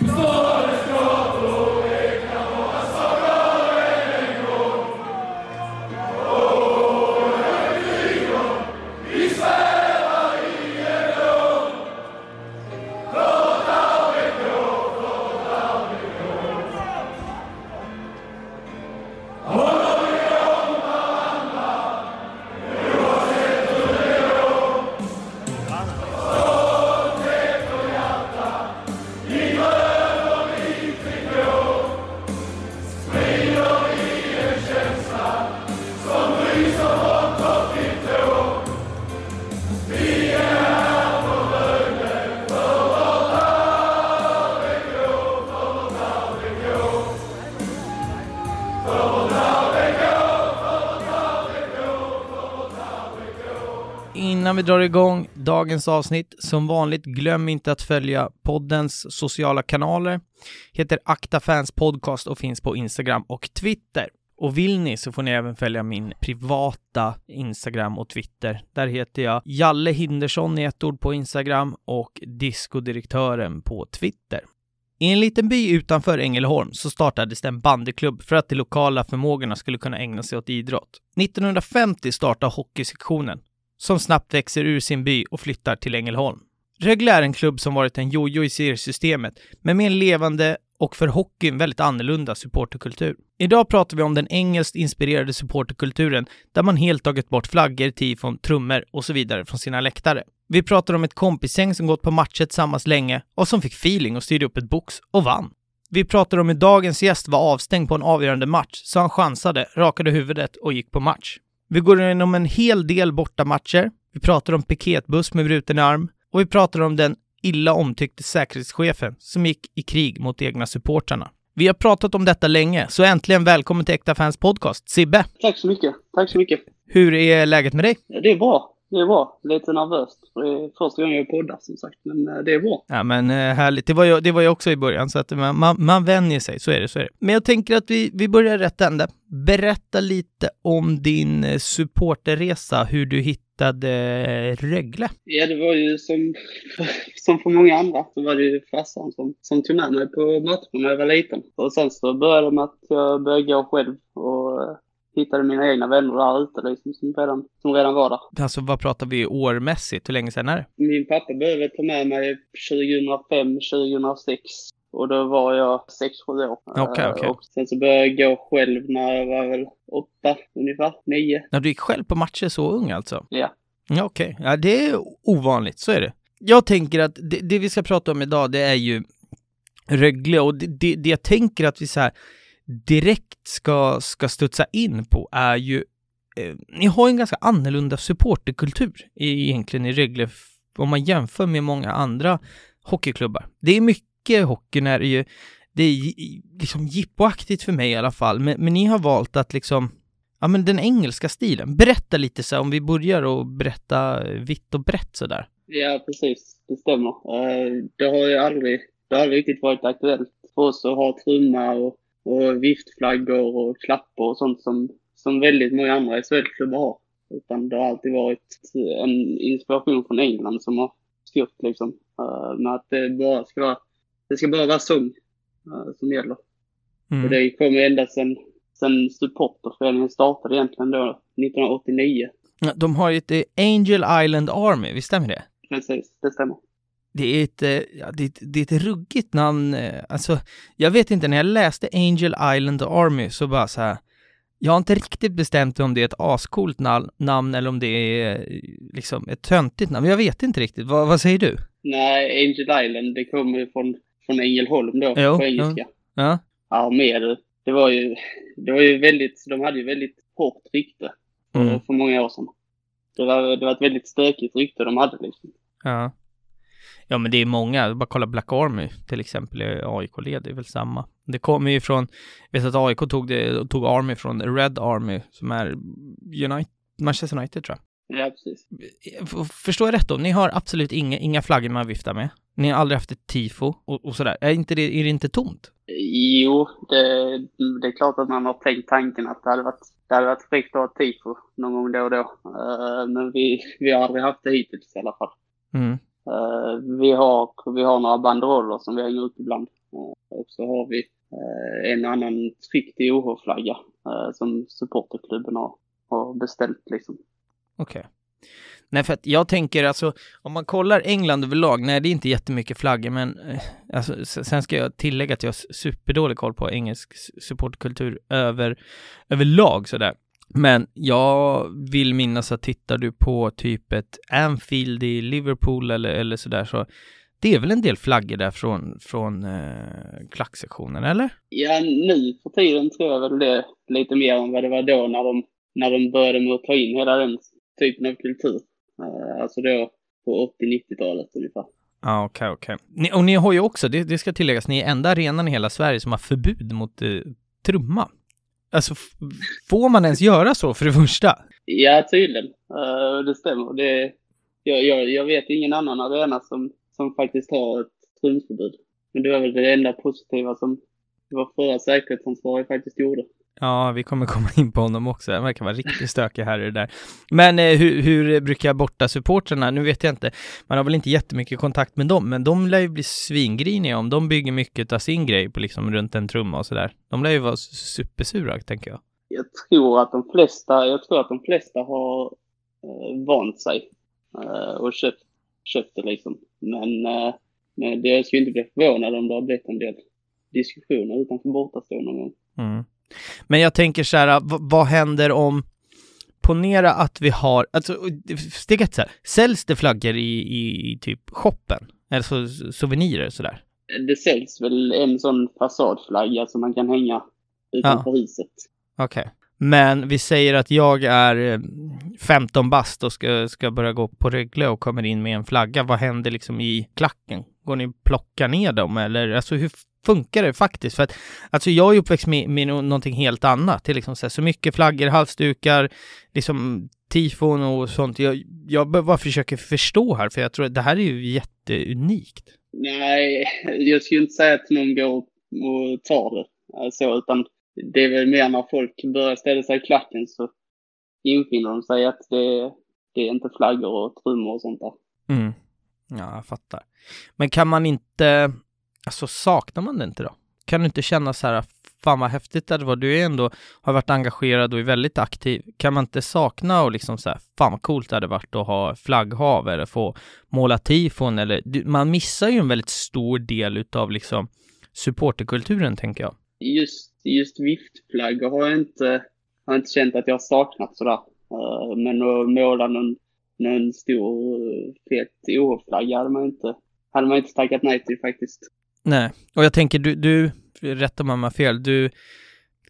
Innan vi drar igång dagens avsnitt, som vanligt glöm inte att följa poddens sociala kanaler. Heter Akta Fans Podcast och finns på Instagram och Twitter. Och vill ni så får ni även följa min privata Instagram och Twitter. Där heter jag Jalle Hindersson i ett ord på Instagram och Discodirektören på Twitter. I en liten by utanför Ängelholm så startades det en bandyklubb för att de lokala förmågorna skulle kunna ägna sig åt idrott. 1950 startade hockeysektionen som snabbt växer ur sin by och flyttar till Ängelholm. Rögle är en klubb som varit en jojo i seriesystemet, men med en levande och för hockeyn väldigt annorlunda supporterkultur. Idag pratar vi om den engelskt inspirerade supporterkulturen där man helt tagit bort flaggor, tifon, trummor och så vidare från sina läktare. Vi pratar om ett kompisgäng som gått på matcher tillsammans länge och som fick feeling och styrde upp ett box och vann. Vi pratar om hur dagens gäst var avstängd på en avgörande match, så han chansade, rakade huvudet och gick på match. Vi går igenom en hel del bortamatcher. Vi pratar om piketbuss med bruten arm och vi pratar om den illa omtyckte säkerhetschefen som gick i krig mot egna supportrarna. Vi har pratat om detta länge, så äntligen välkommen till Äkta Fans Podcast, Sibbe! Tack så mycket. Tack så mycket. Hur är läget med dig? Det är bra. Det är bra. Lite nervöst. Det är första gången jag poddar som sagt, men eh, det är bra. Ja men eh, härligt, det var, ju, det var ju också i början så att man, man, man vänjer sig, så är det, så är det. Men jag tänker att vi, vi börjar rätt ände. Berätta lite om din eh, supporterresa, hur du hittade Rögle. Ja, det var ju som, som för många andra så var det ju farsan som, som tog med mig på matcherna när jag var liten. Och sen så började det med att jag började gå själv och hittade mina egna vänner där ute liksom, som redan, som redan var där. Alltså vad pratar vi årmässigt? Hur länge sedan är det? Min pappa började ta med mig 2005, 2006. Och då var jag 6-7 år. Okej, Eh, okej. Och sen så började jag gå själv när jag var väl 8 ungefär, 9. När du gick själv på matcher så ung alltså? Ja. Okej. Ja, det är ovanligt, så är det. Jag tänker att det, det vi ska prata om idag, det är ju Rögle och det, det, det jag tänker att vi så här direkt ska, ska studsa in på är ju eh, ni har ju en ganska annorlunda supporterkultur egentligen i Rögle om man jämför med många andra hockeyklubbar. Det är mycket hockey när det är ju det är liksom jippoaktigt för mig i alla fall, men, men ni har valt att liksom Ja men den engelska stilen. Berätta lite så här, om vi börjar och berätta vitt och brett sådär. Ja, precis. Det stämmer. Eh, det har ju aldrig, det har aldrig riktigt varit aktuellt för oss att ha trumma och, och viftflaggor och klappor och sånt som, som väldigt många andra SHL-klubbar har. Utan det har alltid varit en inspiration från England som har styrt liksom. eh, Med att det bara ska vara, det ska bara vara sång eh, som gäller. Och Mm. det kom ända sedan, sedan supporterföreningen startade egentligen då 1989. Ja, De har ju ett Angel Island Army, visst stämmer det? Precis, det stämmer. Det är ett, eh, ja, det, det är ett ruggigt namn. eh, Alltså, jag vet inte, när jag läste Angel Island Army så bara så här. Jag har inte riktigt bestämt mig om det är ett ascoolt na- namn eller om det är eh, liksom ett töntigt namn. Jag vet inte riktigt. Vad, vad säger du? Nej, Angel Island, det kommer ju från, från Ängelholm då, Jo, på engelska. Ja, Ja, med det. Det var ju, det var ju väldigt, de hade ju väldigt hårt rykte för, Mm. för många år sedan. Det var, det var ett väldigt stökigt rykte de hade liksom. ja. Ja, men det är många. Bara kolla Black Army till exempel i AIK-led, det är väl samma. Det kommer ju från, jag vet att AIK tog, det, tog Army från Red Army som är United, Manchester United tror jag. Ja, precis. Förstår jag rätt då? Ni har absolut inga, inga flaggor man viftar med. Ni har aldrig haft ett tifo och, och sådär. Är, inte det, är det inte tomt? Jo, det, det är klart att man har tänkt tanken att det hade varit, det hade varit fräckt att ha tifo någon gång då och då. Eh, men vi, vi har aldrig haft det hittills i alla fall. Mm. Uh, vi, har, vi har några banderoller som vi hänger upp ibland. Uh, och så har vi uh, en annan tryckt OH-flagga som supporterklubben har, har beställt liksom. Okej. Okay. Nej, för att jag tänker alltså, om man kollar England överlag, nej det är inte jättemycket flaggor, men alltså, sen ska jag tillägga att jag har superdålig koll på engelsk supportkultur över, överlag sådär. Men jag vill minnas att tittar du på typ ett Anfield i Liverpool eller, eller sådär så det är väl en del flaggor där från, från eh, klacksektionen, eller? Ja, nu för tiden tror jag väl det lite mer än vad det var då när de, när de började med att ta in hela den typen av kultur. Eh, alltså då på 80-90-talet ungefär. Ja, ah, okej, okay, okej. Okay. Och ni har ju också, det, det, ska tilläggas, ni är enda arenan i hela Sverige som har förbud mot eh, trumma. Alltså, får man ens göra så för det första? Ja, tydligen. Uh, det stämmer. Det, jag, jag, jag vet ingen annan arena som, som faktiskt har ett trumförbud. Men det var väl det enda positiva som vår förra säkerhetsansvarig faktiskt gjorde. Ja, vi kommer komma in på honom också. Han verkar vara riktigt stökig här i det där. Men eh, hur, hur brukar borta supportrarna? Nu vet jag inte. Man har väl inte jättemycket kontakt med dem, men de lär ju bli svingriniga om de bygger mycket av sin grej på liksom runt en trumma och sådär. De lär ju vara supersura, tänker jag. Jag tror att de flesta, jag tror att de flesta har eh, vant sig eh, och köpt, köpt det liksom. Men, eh, men det, skulle inte bli förvånad om det har blivit en del diskussioner utanför bortastående någon gång. Mm. Men jag tänker så här, vad händer om Ponera att vi har, alltså steg ett så här, säljs det flaggor i, i, i typ shoppen? Alltså souvenirer sådär? Det säljs väl en sån fasadflagga som man kan hänga utanför ja. huset. Okej. Okay. Men vi säger att jag är 15 eh, bast och ska, ska börja gå på Rögle och kommer in med en flagga. Vad händer liksom i klacken? Går ni plocka ner dem eller alltså hur funkar det faktiskt. För att alltså jag är uppväxt med, med någonting helt annat. Det är liksom så, här, så mycket flaggor, halsdukar, liksom tifon och sånt. Jag, jag bara försöker förstå här, för jag tror att det här är ju jätteunikt. Nej, jag skulle inte säga att någon går och tar det så, utan det är väl mer när folk börjar ställa sig i klacken så infinner de sig att det, det är inte flaggor och trummor och sånt där. Mm. Ja, jag fattar. Men kan man inte, Alltså saknar man det inte då? Kan du inte känna så här, fan vad häftigt det var, du är ändå, har varit engagerad och är väldigt aktiv. Kan man inte sakna och liksom så här, fan vad coolt det hade varit att ha flagghav eller få måla tifon eller, man missar ju en väldigt stor del utav liksom supporterkulturen tänker jag. Just, just viftflaggor har jag inte, har inte känt att jag har saknat sådär. Eh, men att måla någon, någon stor fet OH-flagga hade man inte, hade man inte tackat nej till faktiskt. Nej, och jag tänker du, du rätta mig om jag fel, du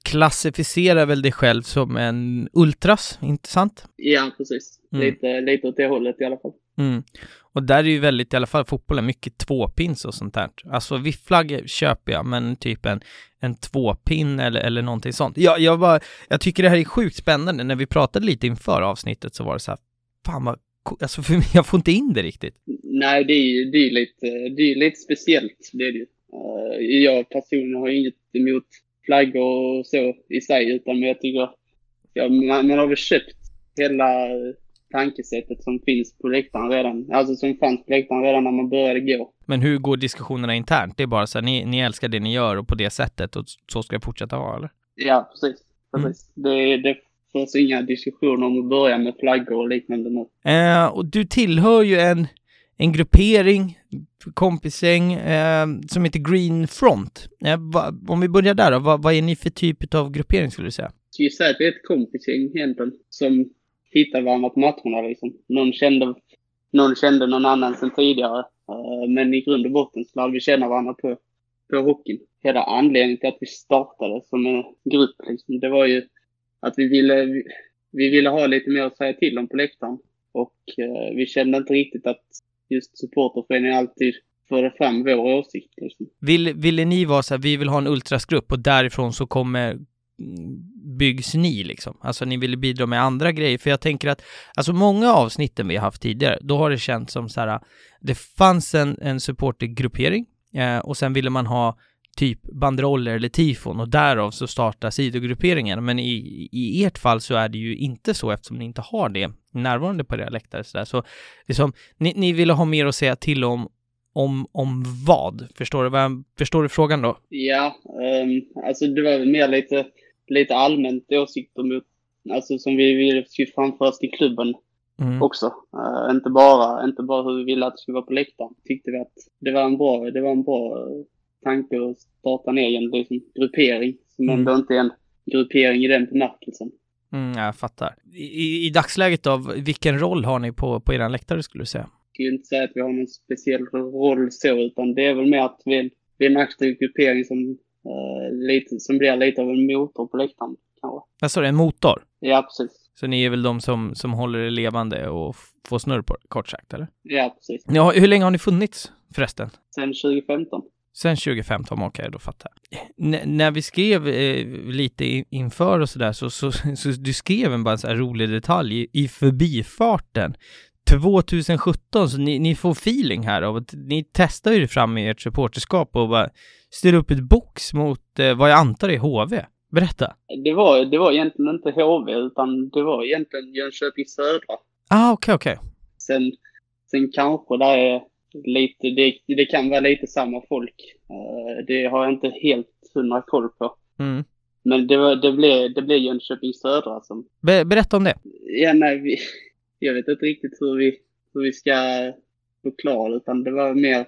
klassificerar väl dig själv som en ultras, inte sant? Ja, precis. Mm. Lite, lite åt det hållet i alla fall. Mm. Och där är ju väldigt, i alla fall fotbollen, mycket tvåpins och sånt där. Alltså vifflagg köper jag, men typ en, en tvåpin eller, eller någonting sånt. Jag, jag, bara, jag tycker det här är sjukt spännande. När vi pratade lite inför avsnittet så var det så här, fan vad alltså för mig, jag får inte in det riktigt. Nej, det är ju det är lite, det är lite speciellt, det är det ju. Uh, jag personligen har inget emot flaggor och så i sig, utan jag tycker, ja, man, man har väl köpt hela tankesättet som finns på läktaren redan, alltså som fanns på läktaren redan när man började gå. Men hur går diskussionerna internt? Det är bara så här, ni, ni älskar det ni gör och på det sättet och så ska det fortsätta vara, eller? Ja, precis. precis. Mm. Det, det förs inga diskussioner om att börja med flaggor och liknande nu. Eh, och du tillhör ju en, en gruppering, kompisgäng, eh, som heter Green Front. Eh, va, om vi börjar där då, va, vad är ni för typ av gruppering skulle du säga? Jag säga att vi är ett kompisgäng egentligen, som hittar varandra på matcherna liksom. Någon kände, någon kände någon annan sedan tidigare, eh, men i grund och botten så lärde vi känna varandra på, på hockeyn. Hela anledningen till att vi startade som en grupp, liksom, det var ju att vi ville, vi ville ha lite mer att säga till om på läktaren. Och eh, vi kände inte riktigt att just supporterföreningen alltid förde fram vår åsikt. Liksom. Vill, ville ni vara så här, vi vill ha en ultrasgrupp och därifrån så kommer mm, byggs ni liksom? Alltså ni ville bidra med andra grejer, för jag tänker att alltså många avsnitten vi har haft tidigare, då har det känts som så här, det fanns en, en supportergruppering eh, och sen ville man ha typ banderoller eller tifon och därav så startar sidogrupperingen. Men i, i ert fall så är det ju inte så eftersom ni inte har det närvarande på era läktare så där. Så det är som, ni, ni ville ha mer att säga till om om, om vad? Förstår du, vad, förstår du frågan då? Ja, um, alltså det var väl mer lite, lite allmänt åsikter mot, alltså som vi ville framföras till klubben mm. också. Uh, inte, bara, inte bara hur vi ville att det skulle vara på läktaren. Tyckte vi att det var en bra, det var en bra tanke att starta en egen liksom, gruppering som mm. ändå inte är en gruppering i den bemärkelsen. Mm, jag fattar. I, I dagsläget då, vilken roll har ni på, på er läktare skulle du säga? skulle inte säga att vi har någon speciell roll så, utan det är väl mer att vi, vi är en aktiv gruppering som, uh, lite, som blir lite av en motor på läktaren. Kanske. Vad sa du, en motor? Ja, precis. Så ni är väl de som, som håller det levande och får snurr på det, kort sagt, eller? Ja, precis. Ja, hur länge har ni funnits förresten? Sen 2015. Sen 2015, okej, okay, då fattar jag. N när vi skrev eh, lite inför och sådär, så, så, så, du skrev en bara en så här rolig detalj i, i förbifarten. 2017, så ni, ni får feeling här av att ni testar ju fram i ert supporterskap och bara styr upp ett box mot eh, vad jag antar är HV. Berätta. Det var, det var egentligen inte HV, utan det var egentligen Jönköping Södra. Ah, okej, okay, okej. Okay. Sen, sen kanske det är lite, det, det kan vara lite samma folk. Uh, det har jag inte helt hundra koll på. Mm. Men det, var, det, blev, det blev Jönköping Södra som... Be, berätta om det. Ja, nej, vi, jag vet inte riktigt hur vi, hur vi ska förklara utan det var mer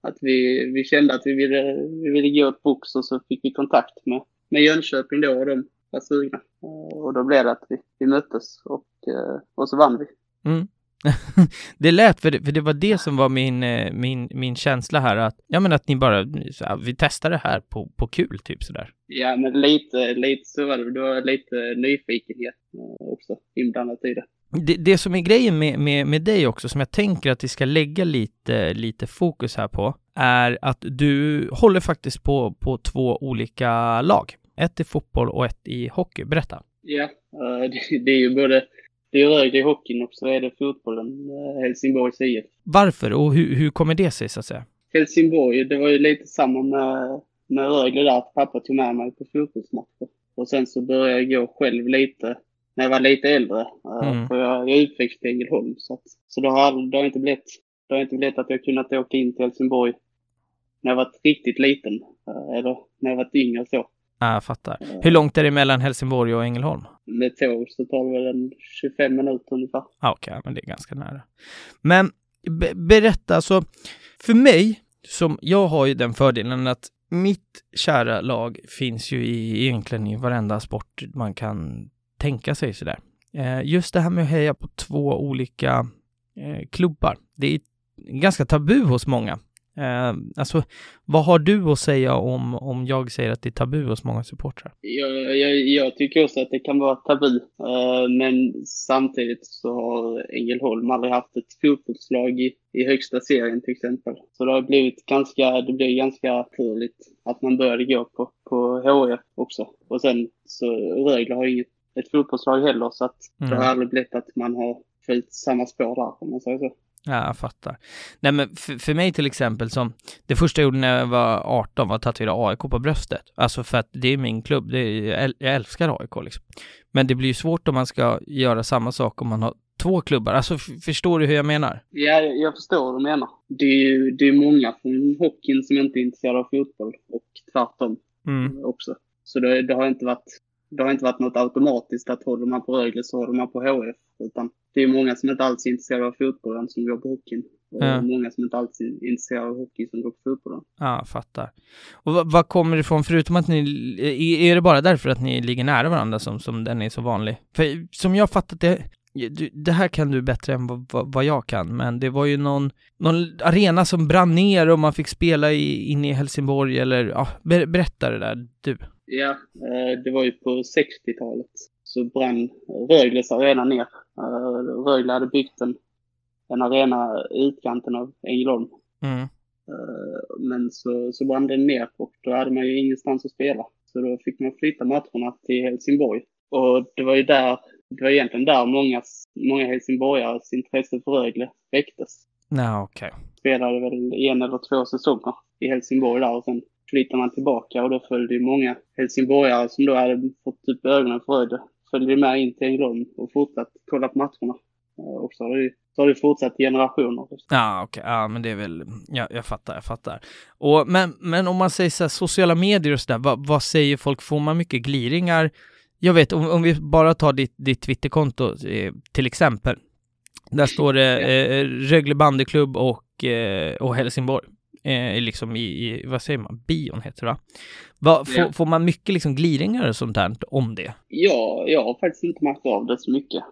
att vi, vi kände att vi ville, vi ville gå ett box och så fick vi kontakt med, med Jönköping då och de var sugna. Och då blev det att vi, vi möttes och, eh, och så vann vi. Mm. det lät, för det, för det var det som var min, eh, min, min känsla här att, ja men att ni bara, här, vi testar det här på, på kul typ sådär. Ja men lite, lite så var det, det var lite nyfikenhet eh, också inblandat i det det, det som är grejen med, med, med dig också, som jag tänker att vi ska lägga lite, lite fokus här på, är att du håller faktiskt på, på två olika lag. Ett i fotboll och ett i hockey. Berätta. Ja, uh, det, det, är ju både det är Rögle i hockeyn och så är det fotbollen, uh, Helsingborgs IF. Varför och hur, hur kommer det sig så att säga? Helsingborg, det var ju lite samma med, med Rögle där, att pappa tog med mig på fotbollsmatcher. Och sen så började jag gå själv lite när jag var lite äldre. Eh, mm. För jag, jag är uppväxt i Ängelholm. Så, att, så det, har, det, har inte blivit, det har inte blivit att jag kunnat åka in till Helsingborg när jag var riktigt liten. Eh, eller när jag var yngre så. Ja, jag fattar. Eh. Hur långt är det mellan Helsingborg och Ängelholm? Med tåg så tar det väl en 25 minuter ungefär. Ja, Okej, okay, men det är ganska nära. Men be berätta, alltså för mig, som jag har ju den fördelen att mitt kära lag finns ju i, egentligen i varenda sport man kan tänka sig sådär. Eh, just det här med att heja på två olika eh, klubbar, det är ganska tabu hos många. Eh, alltså, vad har du att säga om, om jag säger att det är tabu hos många supportrar? Jag, jag, jag tycker också att det kan vara tabu, eh, men samtidigt så har Ängelholm aldrig haft ett fotbollslag i, i högsta serien till exempel. Så det har blivit ganska, det blir ganska naturligt att man började gå på, på HF också. Och sen så Rögle har inget ett fotbollslag heller så att mm. det har aldrig blivit att man har följt samma spår där om man säger så. Ja, jag fattar. Nej, men för, för mig till exempel som det första jag gjorde när jag var 18 var att tatuera AIK på bröstet. Alltså för att det är min klubb. Det är, jag älskar AIK liksom. Men det blir ju svårt om man ska göra samma sak om man har två klubbar. Alltså förstår du hur jag menar? Ja, jag förstår vad du menar. Det är ju det är många från hockeyn som inte är intresserade av fotboll och tvärtom mm. också. Så det, det har inte varit det har inte varit något automatiskt att håller man på Rögle så håller man på HF. Utan det är många som inte alls är intresserade av fotbollen som går på hockeyn. Och ja. många som inte alls är intresserade av hockey som går på fotbollen. Ja, fattar. Och vad, vad kommer det ifrån, förutom att ni, är det bara därför att ni ligger nära varandra som, som den är så vanlig? För som jag fattat det, det här kan du bättre än vad, vad, jag kan, men det var ju någon, någon arena som brann ner och man fick spela i, inne i Helsingborg eller, ja, berätta det där du. Ja, eh, det var ju på 60-talet så brann Rögles arena ner. Eh, Rögle hade byggt en, en arena i utkanten av Ängelholm. Mm. Eh, men så, så brann den ner och då hade man ju ingenstans att spela. Så då fick man flytta matcherna till Helsingborg. Och det var ju där, det var egentligen där många, många helsingborgares intresse för Rögle väcktes. Nej, okej. Okay. Spelade väl en eller två säsonger i Helsingborg där och sen flyttade man tillbaka och då följde ju många helsingborgare som då hade fått typ ögonen för det, följde med in till Ängelholm och fortsatt kolla på matcherna. Och så har det, så har det fortsatt generationer. Ja, okej. Okay. Ja, men det är väl, ja, jag fattar, jag fattar. Och, men, men om man säger så här, sociala medier och sådär, vad, vad säger folk? Får man mycket gliringar? Jag vet, om, om vi bara tar ditt, ditt Twitterkonto eh, till exempel. Där står det eh, Rögle bandyklubb och, eh, och Helsingborg. Eh, liksom i, i, vad säger man, bion heter det va? va får, får man mycket liksom gliringar och sånt där om det? Ja, jag har faktiskt inte märkt av det så mycket.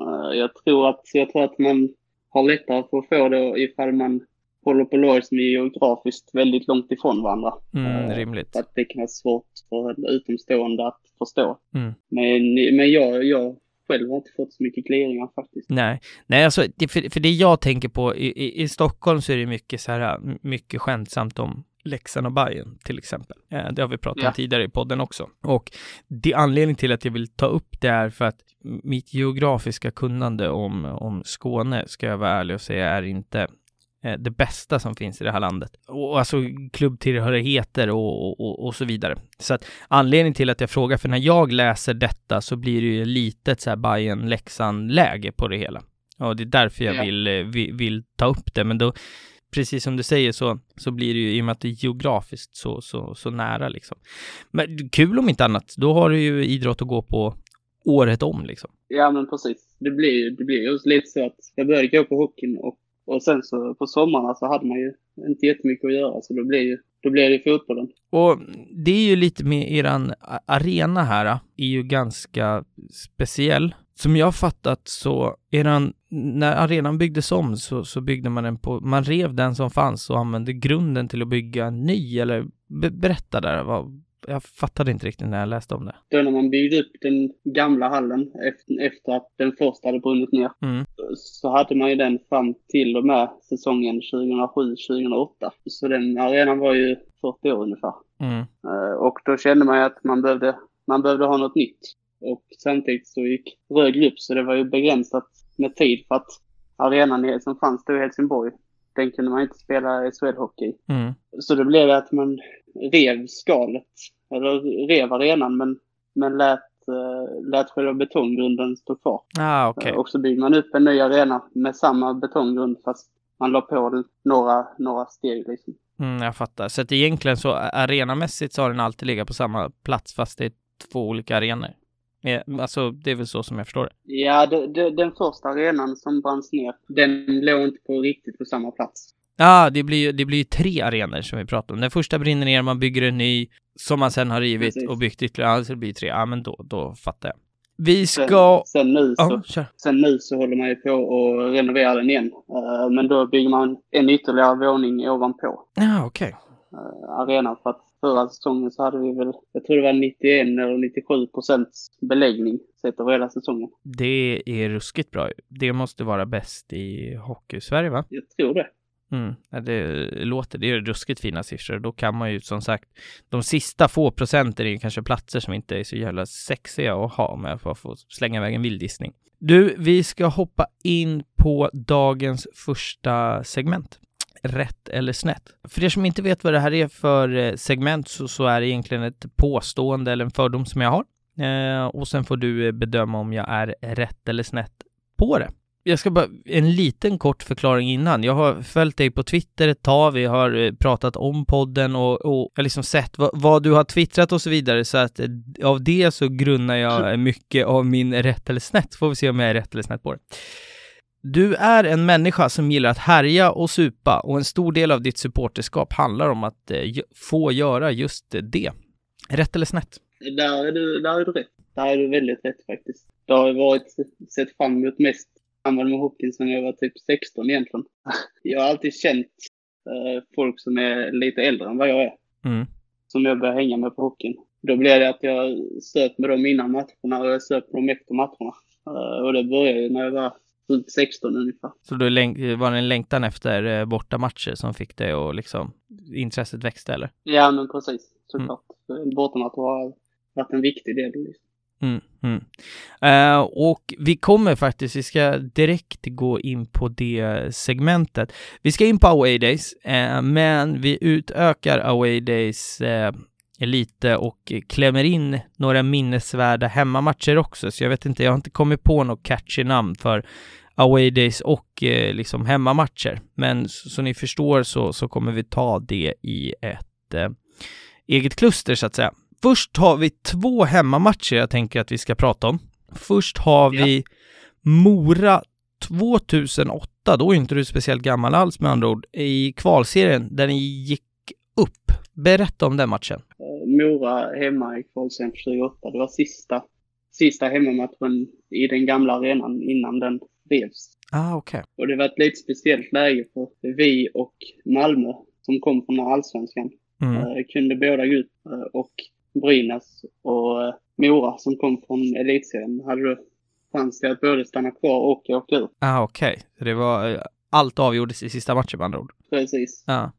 Uh, jag, tror att, jag tror att man har lättare för att få det ifall man håller på lag som är geografiskt väldigt långt ifrån varandra. Mm, uh, rimligt. Att det kan vara svårt för en utomstående att förstå. Mm. Men, men jag, jag själv har inte fått så mycket gliringar faktiskt. Nej, nej alltså det, för, för det jag tänker på i, i, i Stockholm så är det mycket så här, mycket skämtsamt om Leksand och Bayern till exempel. Eh, det har vi pratat ja. om tidigare i podden också. Och det anledning till att jag vill ta upp det är för att mitt geografiska kunnande om, om Skåne, ska jag vara ärlig och säga, är inte det bästa som finns i det här landet. Och alltså klubbtillhörigheter och, och, och, och, så vidare. Så att anledningen till att jag frågar, för när jag läser detta så blir det ju litet så här Bayern Leksand läge på det hela. Och det är därför jag ja. vill, eh, vill, vill, ta upp det. Men då, precis som du säger så, så blir det ju i och med att det är geografiskt så, så, så nära liksom. Men kul om inte annat, då har du ju idrott att gå på året om liksom. Ja men precis. Det blir, det blir lite så att jag började gå på hockeyn och och sen så på sommarna så hade man ju inte jättemycket att göra så då blev ju då blir det fotbollen. Och det är ju lite med eran arena här, ah, är ju ganska speciell. Som jag fattat så, eran, när arenan byggdes om så, så byggde man den på, man rev den som fanns och använde grunden till att bygga en ny, eller berätta där, vad, jag fattade inte riktigt när jag läste om det. Då när man byggde upp den gamla hallen efter, efter att den första hade brunnit ner mm. så hade man ju den fram till och med säsongen 2007-2008. Så den arenan var ju 40 år ungefär. Mm. Uh, och då kände man ju att man behövde, man behövde ha något nytt. Och samtidigt så gick Rögle upp så det var ju begränsat med tid för att arenan som fanns då i Helsingborg den kunde man inte spela SHL-hockey. Mm. Så då blev det att man rev skalet, eller rev arenan, men, men lät, uh, lät själva betonggrunden stå kvar. Ah, okay. Uh, och så byggde man upp en ny arena med samma betonggrund fast man la på några, några steg liksom. Mm, jag fattar. Så att egentligen så arenamässigt så har den alltid legat på samma plats fast det är två olika arenor? Alltså, det är väl så som jag förstår det. Ja, det, det, den första arenan som branns ner, den låg inte på riktigt på samma plats. Ja, det blir ju det blir tre arenor som vi pratar om. Den första brinner ner, man bygger en ny, som man sen har rivit Precis. och byggt ytterligare, ja, så det blir tre. Ja, men då, då fattar jag. Vi ska... Sen, sen nu, så, ja, sen nu så håller man ju på att renovera den igen. Uh, men då bygger man en ytterligare våning ovanpå. Ja, okej. Okay. Uh, eh, arenan för att förra säsongen så hade vi väl, jag tror det var 91 eller 97 procents beläggning sett över hela säsongen. Det är ruskigt bra. Det måste vara bäst i hockey-Sverige va? Jag tror det. Mm, det låter, det är ruskigt fina siffror. Då kan man ju som sagt, de sista få procenten är ju kanske platser som inte är så jävla sexiga att ha med för att få slänga iväg en vild gissning. Du, vi ska hoppa in på dagens första segment rätt eller snett. För er som inte vet vad det här är för eh, segment så, så är det egentligen ett påstående eller en fördom som jag har. Eh, och sen får du eh, bedöma om jag är rätt eller snett på det. Jag ska bara, en liten kort förklaring innan. Jag har följt dig på Twitter ett tag, vi har eh, pratat om podden och, och jag har liksom sett vad, vad, du har twittrat och så vidare, så att av det så grunnar jag mycket av min rätt eller snett. Får vi se om jag är rätt eller snett på det. Du är en människa som gillar att härja och supa och en stor del av ditt supporterskap handlar om att eh, få göra just det. Rätt eller snett? Där är, du, där är du rätt. Där är du väldigt rätt faktiskt. Det har varit sett fram emot mest samband med hockeyn sedan jag var typ 16 egentligen. Jag har alltid känt eh, folk som är lite äldre än vad jag är. Mm. Som jag börjar hänga med på hockeyn. Då blev det att jag söp med dem innan matcherna och jag söp med dem efter matcherna. Uh, och det började när jag var runt 16 ungefär. Så då var det en längtan efter eh, bortamatcher som fick dig och liksom intresset växte eller? Ja men precis, såklart. Mm. Bortamatcher har varit en viktig del. Liksom. Mm, mm. Uh, och vi kommer faktiskt, vi ska direkt gå in på det segmentet. Vi ska in på away days, uh, men vi utökar away days uh, lite och klämmer in några minnesvärda hemmamatcher också, så jag vet inte, jag har inte kommit på något catchy namn för away days och eh, liksom hemmamatcher. Men så, så, ni förstår så, så kommer vi ta det i ett eh, eget kluster så att säga. Först har vi två hemmamatcher jag tänker att vi ska prata om. Först har ja. vi Mora 2008, då är inte du speciellt gammal alls med andra ord, i kvalserien där ni gick upp. Berätta om den matchen. Eh, Mora hemma i kvalserien 2008, det var sista, sista hemmamatchen i den gamla arenan innan den revs. Ah. Okay. Och det var ett lite speciellt läge för vi och Malmö som kom från allsvenskan mm. eh, kunde båda gå ut eh, och Brynäs och eh, Mora som kom från elitserien hade då chans till att både stanna kvar och åka ur. Ah, okej. Okay. Det var, eh, allt avgjordes i sista matchen med andra ord? Precis. Ah.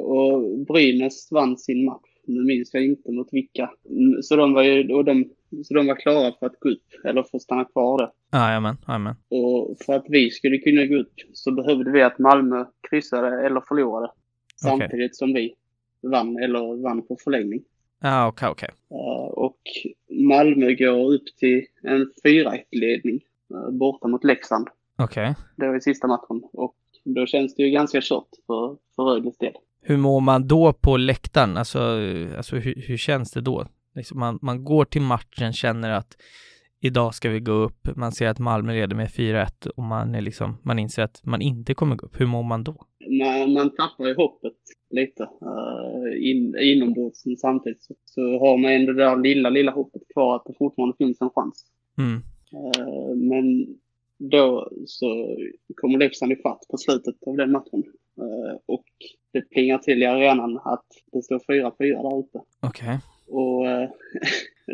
Och Brynäs vann sin match. Nu minns jag inte mot vilka. Mm, så de var ju, och de, så de var klara för att gå upp, eller för att stanna kvar där. Jajamän, jajamän. Och för att vi skulle kunna gå upp så behövde vi att Malmö kryssade eller förlorade. Samtidigt okay. som vi vann, eller vann på förlängning. Ja, okej, okej. Uh, och Malmö går upp till en 4-1-ledning uh, borta mot Leksand. Okej. Okay. Det var i sista matchen. Och då känns det ju ganska kört för, för Rögles del. Hur mår man då på läktaren? Alltså, alltså hur, hur känns det då? Liksom man, man går till matchen, känner att idag ska vi gå upp. Man ser att Malmö leder med 4-1 och man, är liksom, man inser att man inte kommer gå upp. Hur mår man då? Man, man tappar ju hoppet lite uh, in, inombords. Men samtidigt så, så, har man ändå det där lilla, lilla hoppet kvar att det fortfarande finns en chans. Mm. Uh, men då så kommer Leksand ifatt på slutet av den matchen. Uh, och det plingar till i arenan att det står 4-4 där. Okej. Okay. Och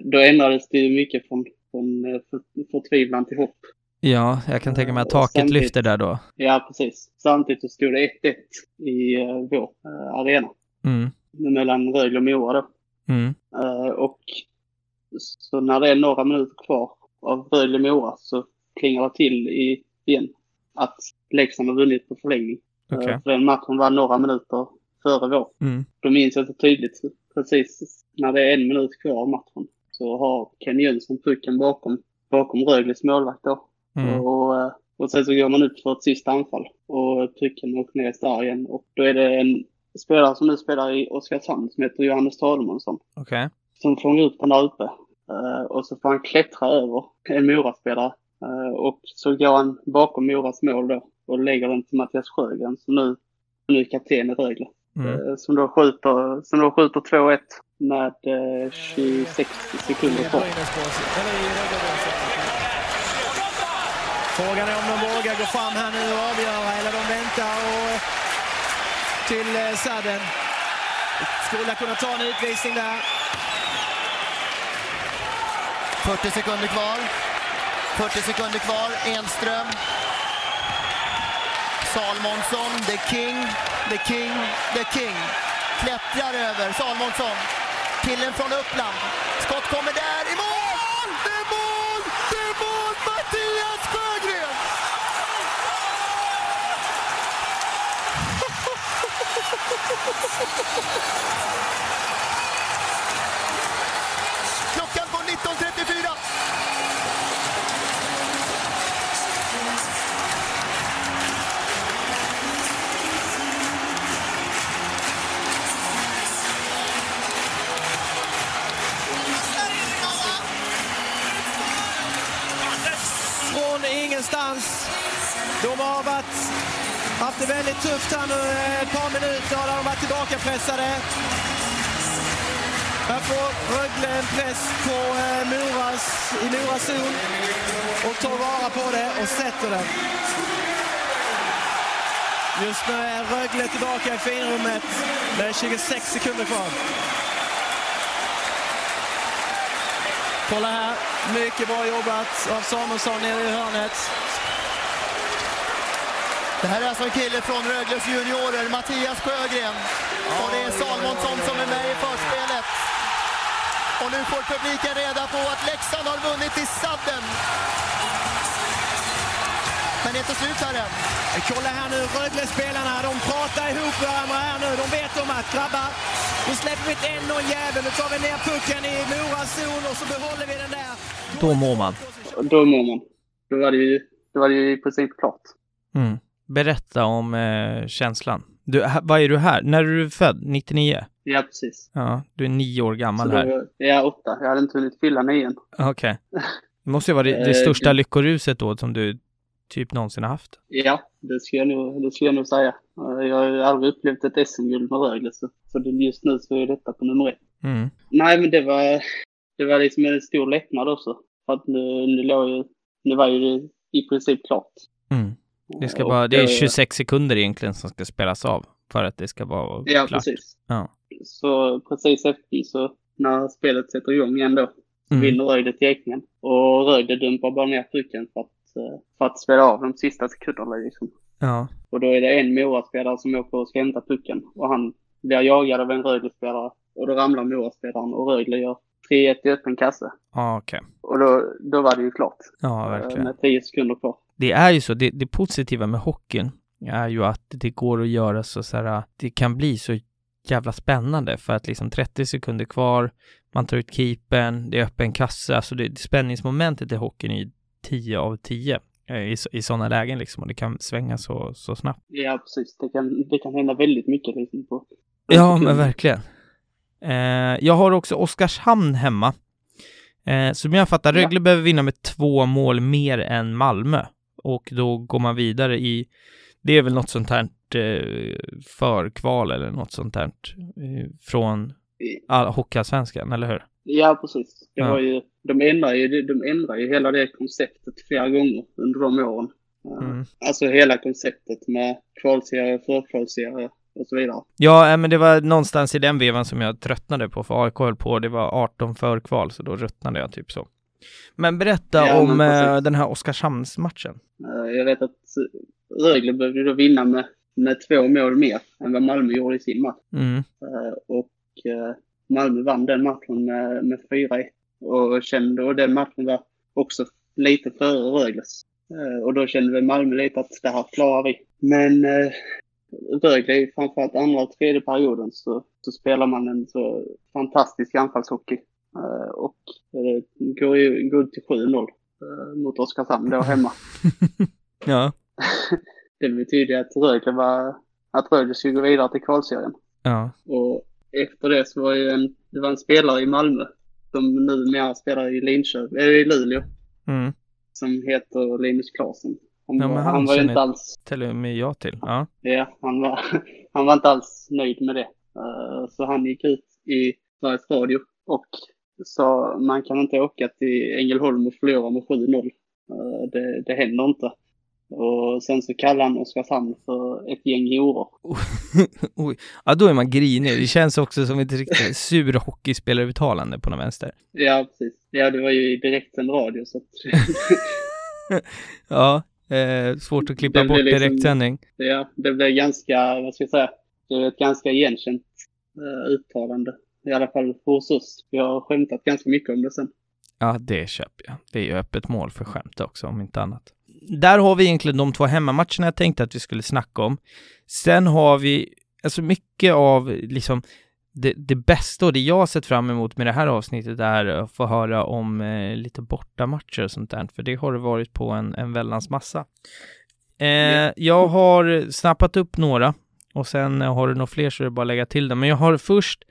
då ändrades det ju mycket från från förtvivlan till hopp. Ja, jag kan tänka mig att taket lyfter där då. Ja, precis. Samtidigt så stod det 1-1 i uh, vår uh, arena. Mm. Mellan Rögle och Mora då. Mm. Uh, och så när det är några minuter kvar av Rögle-Mora så klingar det till i, igen att Leksand har vunnit på förlängning. Okay. För den matchen var några minuter före vår. Mm. Då minns jag så tydligt precis när det är en minut kvar av matchen så har Ken Jönsson pucken bakom, bakom Rögles målvakt då. Mm. Och, eh, och sen så går man ut för ett sista anfall och pucken åker ner där igen. Och då är det en spelare som nu spelar i Oskarshamn som heter Johannes Tademansson. Okej. Okay. Som fångar upp den där uppe. Uh, och så får han klättra över en Mora-spelare. Uh, och så går han bakom Moras mål då och lägger den till Mattias Sjögren som nu, nu är kapten i Rögle. Mm. Uh, som då skjuter, som då skjuter 2-1 med 26 sekunder kvar. Frågan är om de vågar gå fram här nu och avgöra eller de väntar och eh, till eh, sadden. Skulle kunna ta en utvisning där. 40 sekunder kvar. 40 sekunder kvar. Enström. Salmonsson, the king, the king, the king. Klättrar över Salmonsson. Killen från Uppland. Skott kommer där. I mål! Det är mål! Det är mål! Mattias Sjögren! Klockan går 19.34. Från ingenstans. De har varit, haft det väldigt tufft här nu eh, ett par minuter. Där de varit tillbakapressade. Här får Rögle en press på eh, Moras, i Moras zon och tar vara på det och sätter den. Just nu är Rögle tillbaka i finrummet med 26 sekunder kvar. Kolla här, mycket bra jobbat av Samuelsson nere i hörnet. Det här är alltså en kille från Rögles juniorer, Mattias Sjögren. Och det är Salmonsson som är med i förspelet. Och nu får publiken reda på att Leksand har vunnit i sadden. Men det är inte slut här än. Kolla här nu, Rögle-spelarna, de pratar ihop varandra här nu. De vet om att grabbar, nu släpper vi ett 1-0 jävel. Nu tar vi ner pucken i Moras zon och så behåller vi den där. Då mår man. Då mår man. Då var det ju, då var det ju i princip klart. Mm. Berätta om eh, känslan. Du, vad är du här? När är du född? 99? Ja, precis. Ja, du är nio år gammal här. då, ja, åtta. Jag hade inte hunnit fylla nian. Okej. Det måste ju vara det, det Eh, största lyckoruset då som du typ någonsin har haft. Ja, det skulle jag nog, det skulle jag nog säga. Eh, Jag har ju aldrig upplevt ett SM-guld med Rögle, så, så just nu så är detta på nummer ett. Mm. Nej, men det var, det var liksom en stor lättnad också. För att nu, nu låg ju, nu var ju det i princip klart. Mm. Det ska Och bara, det är 26 sekunder egentligen som ska spelas av för att det ska vara Ja, klart. precis. Ja. Så precis efter så när spelet sätter igång igen då, Mm. vinner Rögle teckningen. Och Rögle dumpar bara ner pucken för att, eh, för att spela av de sista sekunderna liksom. Ja. Och då är det en Mora-spelare som åker och ska hämta pucken. Och han blir jagad av en Rögle-spelare. Och då ramlar Mora-spelaren och Rögle gör 3-1 i öppen kasse. Ja, okej. Och då, då var det ju klart. Ja, eh, verkligen. Med 10 sekunder kvar. Det är ju så, det, det positiva med hockeyn är ju att det går att göra så, så här, det kan bli så jävla spännande för att liksom 30 sekunder kvar, man tar ut keepern, det är öppen kasse, alltså det, spänningsmomentet i hockeyn är ju 10 av 10 eh, i, i sådana lägen liksom och det kan svänga så, så snabbt. Ja, precis. Det kan, det kan hända väldigt mycket liksom på... Ja, men verkligen. Eh, jag har också Oskarshamn hemma. Eh, som jag fattar, Ja. Rögle behöver vinna med två mål mer än Malmö. Och då går man vidare i, det är väl något sånt här eh, förkval eller något sånt här eh, från all, Hockeyallsvenskan, eller hur? Ja, precis. Det var ju, de ändrar ju, de ändrar ju hela det konceptet flera gånger under de åren. Eh, Mm. Alltså hela konceptet med kvalserie, förkvalserie och så vidare. Ja, men det var någonstans i den vevan som jag tröttnade på, för AIK höll på, det var 18 förkval, så då ruttnade jag typ så. Men berätta Ja, men om eh, precis. den här Oskarshamnsmatchen. Eh, Jag vet att Rögle behövde då vinna med, med två mål mer än vad Malmö gjorde i sin match. Mm. Eh, Och eh, Malmö vann den matchen med, med 4-1. Och kände, och den matchen var också lite före Rögles. Eh, Och då kände väl Malmö lite att det här klarar vi. Men eh, Rögle, framförallt andra och tredje perioden, så, så spelar man en så fantastisk anfallshockey. Eh, Och eh, går ju går till 7-0 eh, mot Oskarshamn då hemma. Ja. Det betyder att Rögle var, att Rögle skulle gå vidare till kvalserien. Ja. Och efter det så var ju en, det var en spelare i Malmö som numera spelar i Linköping, eller i Luleå, Mm. som heter Linus Klasen. Han, Ja, var, han han var ju inte alls, Till och med jag till. Ja. ja, han var, han var inte alls nöjd med det. Så han gick ut i Sveriges Radio och sa man kan inte åka till Ängelholm och förlora med 7-0. Eh, det, det händer inte. Och sen så kallade han Oskarshamn för ett gäng horor. Oj. Ja, då är man grinig. Det känns också som ett riktigt sur hockeyspelare-uttalande på något vänster. Ja, precis. Ja, det var ju i direktsänd radio så att Ja, eh, svårt att klippa Det bort liksom- direktsändning. Ja, det blev ganska, vad ska jag säga, det är ett ganska igenkänt uh, uttalande. I alla fall hos oss. Vi har skämtat ganska mycket om det sen. Ja, det köper jag. Det är ju öppet mål för skämt också, om inte annat. Där har vi egentligen de två hemmamatcherna jag tänkte att vi skulle snacka om. Sen har vi, alltså mycket av liksom det, det bästa och det jag har sett fram emot med det här avsnittet är att få höra om eh, lite bortamatcher och sånt där, för det har det varit på en, en väldans massa. Eh, jag har snappat upp några och sen har du några fler så är det bara att lägga till dem. Men jag har först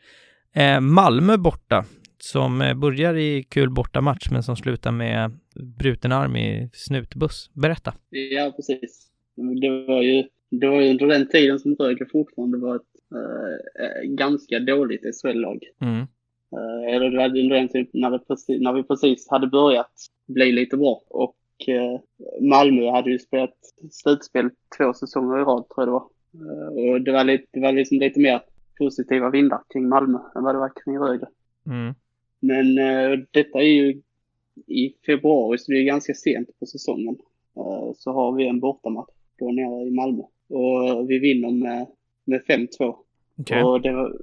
Malmö borta som eh, börjar i kul bortamatch men som slutar med bruten arm i snutbuss. Berätta. Ja, precis. Det var ju, det var ju under den tiden som Rögle fortfarande var ett eh, ganska dåligt SHL-lag. Mm. Eh, eller det var under den tiden när, det precis, när vi precis hade börjat bli lite bra. Och eh, Malmö hade ju spelat slutspel två säsonger i rad, tror jag det var. Eh, och det var, lite, det var liksom lite mer positiva vindar kring Malmö än vad det var kring Rögle. Mm. Men eh, detta är ju i februari, så det är ganska sent på säsongen. Eh, så har vi en bortamatch då nere i Malmö. Och vi vinner med, med 5-2. Okej. Och det var,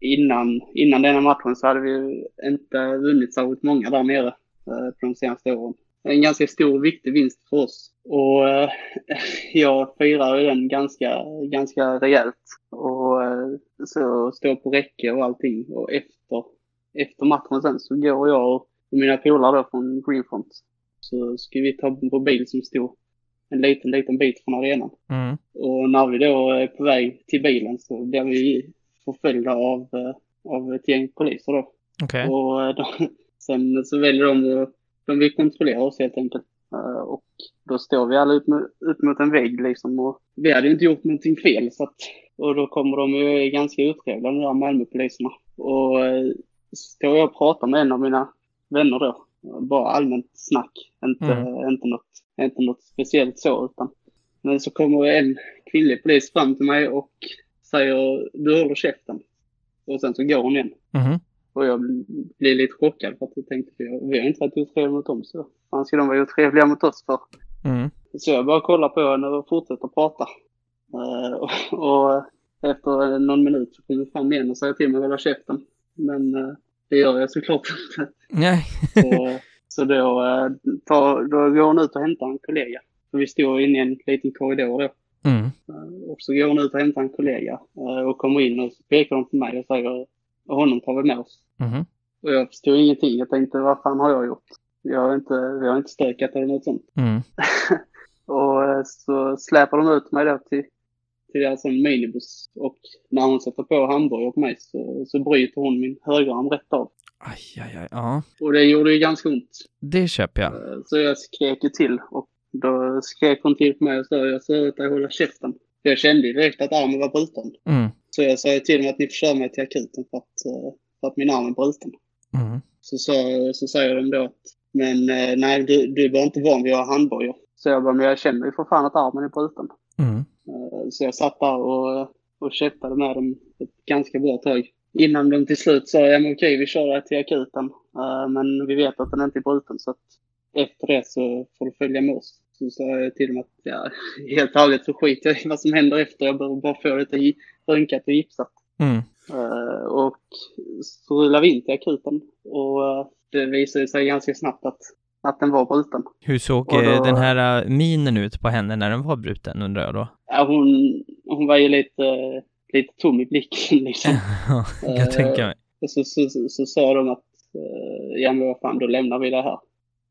innan, innan denna matchen så hade vi inte vunnit särskilt många där nere eh, på de senaste åren. En ganska stor och viktig vinst för oss. Och eh, jag firade den ganska, ganska rejält. Och eh, så står på räcke och allting. Och efter, efter matchen sen så går jag och mina polare då från Greenfront. Så ska vi ta på bil som stod en liten, liten bit från arenan. Mm. Och när vi då är på väg till bilen så blir vi förföljda av, eh, av ett gäng poliser då. Okej. Och de, sen så väljer de att, de vill kontrollera oss helt enkelt. Eh, Och då står vi alla ut, mot- ut mot en vägg liksom och vi hade ju inte gjort någonting fel så att, och då kommer de ju ganska otrevliga de där Malmöpoliserna. Och eh, står jag och pratar med en av mina vänner då. Bara allmänt snack. Inte, Mm. inte, något, inte något speciellt så utan. Men så kommer en kvinnlig polis fram till mig och säger du håller käften. Och sen så går hon igen. Mhm. Och jag blir lite chockad för att jag tänkte, jag, vi har inte varit otrevliga mot dem så fan ska de vara otrevliga mot oss för? Mm. Så jag bara kollar på henne och fortsätter prata. Eh, och, och efter någon minut så kommer fram igen och säger till mig att hålla käften. Men eh, det gör jag såklart inte. Nej. Så, så då, eh, tar, då går hon ut och hämtar en kollega. För vi står inne i en liten korridor då. Mm. Och så går hon ut och hämtar en kollega och kommer in och pekar hon på mig och säger och honom tar vi med oss. Mhm. Och jag förstod ingenting. Jag tänkte, vad fan har jag gjort? Jag har inte, vi har inte stökat eller något sånt. Mm. Och eh, så släpar de ut mig då till, till deras minibuss. Och när hon sätter på hamburgare på mig så, så bryter hon min högerarm rätt av. Aj, aj, aj. Ja, Och det gjorde ju ganska ont. det köper jag. Eh, Så jag skrek ju till. Och då skrek hon till på mig och sa, jag sa åt dig att hålla käften. Jag kände ju direkt att armen var bruten. Mm. Så jag sa till mig att ni får köra mig till akuten för att, eh, för att min arm är bruten. Mm. Så, sa, så säger de då att men eh, nej, du, du bara inte van vid att ha handbojor. Så jag bara, men jag känner ju för fan att armen är bruten. Mm. Eh, Så jag satt där och, och käftade med dem ett ganska bra tag. Innan de till slut sa, ja men okej vi kör dig till akuten. Men vi vet att den inte är bruten så att efter det så får du följa med oss. Så sa jag till dem att ja, helt ärligt så skiter jag i vad som händer efter. Jag behöver bara få det gi- röntgat och gipsat. Mm. Eh, och så rullade vi in till akuten och eh, det visade sig ganska snabbt att, att den var bruten. Hur såg då- eh, den här minen ut på henne när den var bruten undrar jag då? Ja, hon, hon var ju lite, lite tom i blicken liksom. Ja, jag tänka mig. Och så, så, så, så sa de att, ja men vad fan, då lämnar vi det här.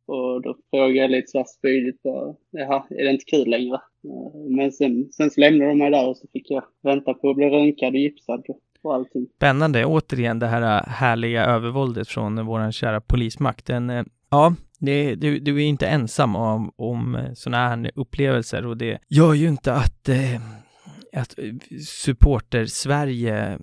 Och då frågade jag lite så här spydigt bara, jaha, är det inte kul längre? Eh, men sen, sen så lämnade de mig där och så fick jag vänta på att bli röntgad och gipsad och, allting. Spännande, återigen det här eh, härliga övervåldet från vår kära polismakt. Den, eh, ja, det, du, du är inte ensam om, om sådana här upplevelser och det gör ju inte att, eh, att supporter-Sverige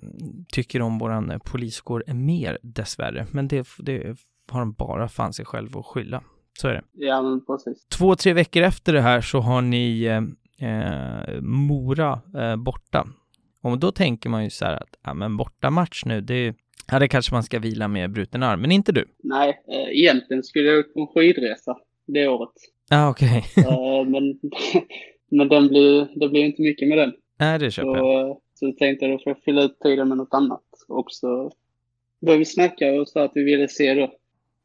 tycker om våran poliskår mer dessvärre. Men det, det har de bara fan sig själv att skylla. Så är det. Ja men precis. Två, tre veckor efter det här så har ni eh, eh, Mora eh, borta. Och då tänker man ju så här att, ja men borta match nu, det, ja det kanske man ska vila med bruten arm, men inte du. Nej, eh, egentligen skulle jag ut på en skidresa det året. Ja, okej. Eh, men men den blir, det blir inte mycket med den. Nej, det köper jag. Så, eh, så tänkte jag då får jag fylla ut tiden med något annat. Och så började vi snacka och sa att vi ville se då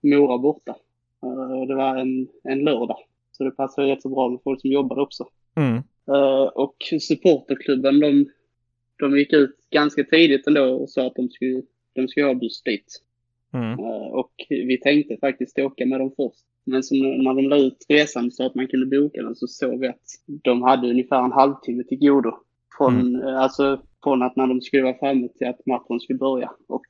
Mora borta. Eh, Det var en, en lördag. Så det passade rätt så bra med folk som jobbade också. Mm. Eh, Och supporterklubben de, de gick ut ganska tidigt ändå och sa att de skulle, de skulle ha buss dit. Mm. Eh, Och vi tänkte faktiskt åka med dem först. Men så när de la ut resan så att man kunde boka den så såg vi att de hade ungefär en halvtimme till godo. Från, eh, alltså, från att när de skulle vara framme till att matchen skulle börja. Och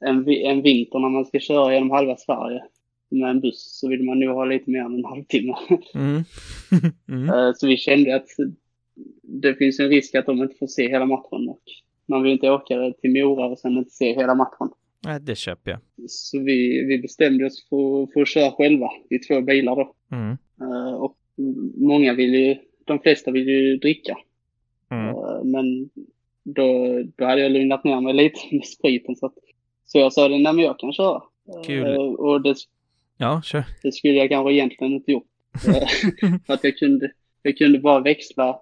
en, en vinter när man ska köra genom halva Sverige med en buss så vill man nog ha lite mer än en halvtimme. Mm. mm. Eh, Så vi kände att det finns en risk att de inte får se hela matchen. Och man vill inte åka till Mora och sen inte se hela matchen. Nej, det köper jag. Så vi, vi bestämde oss för, för att köra själva i två bilar då. Mm. Eh, och många vill ju, de flesta vill ju dricka. Mm. Eh, men då, då hade jag lugnat ner mig lite med spriten. Så, att, så jag sa det, nej men jag kan köra. Kul. Och det, Ja, kör. det skulle jag kanske egentligen inte gjort. Eh, för att jag kunde, jag kunde bara växla,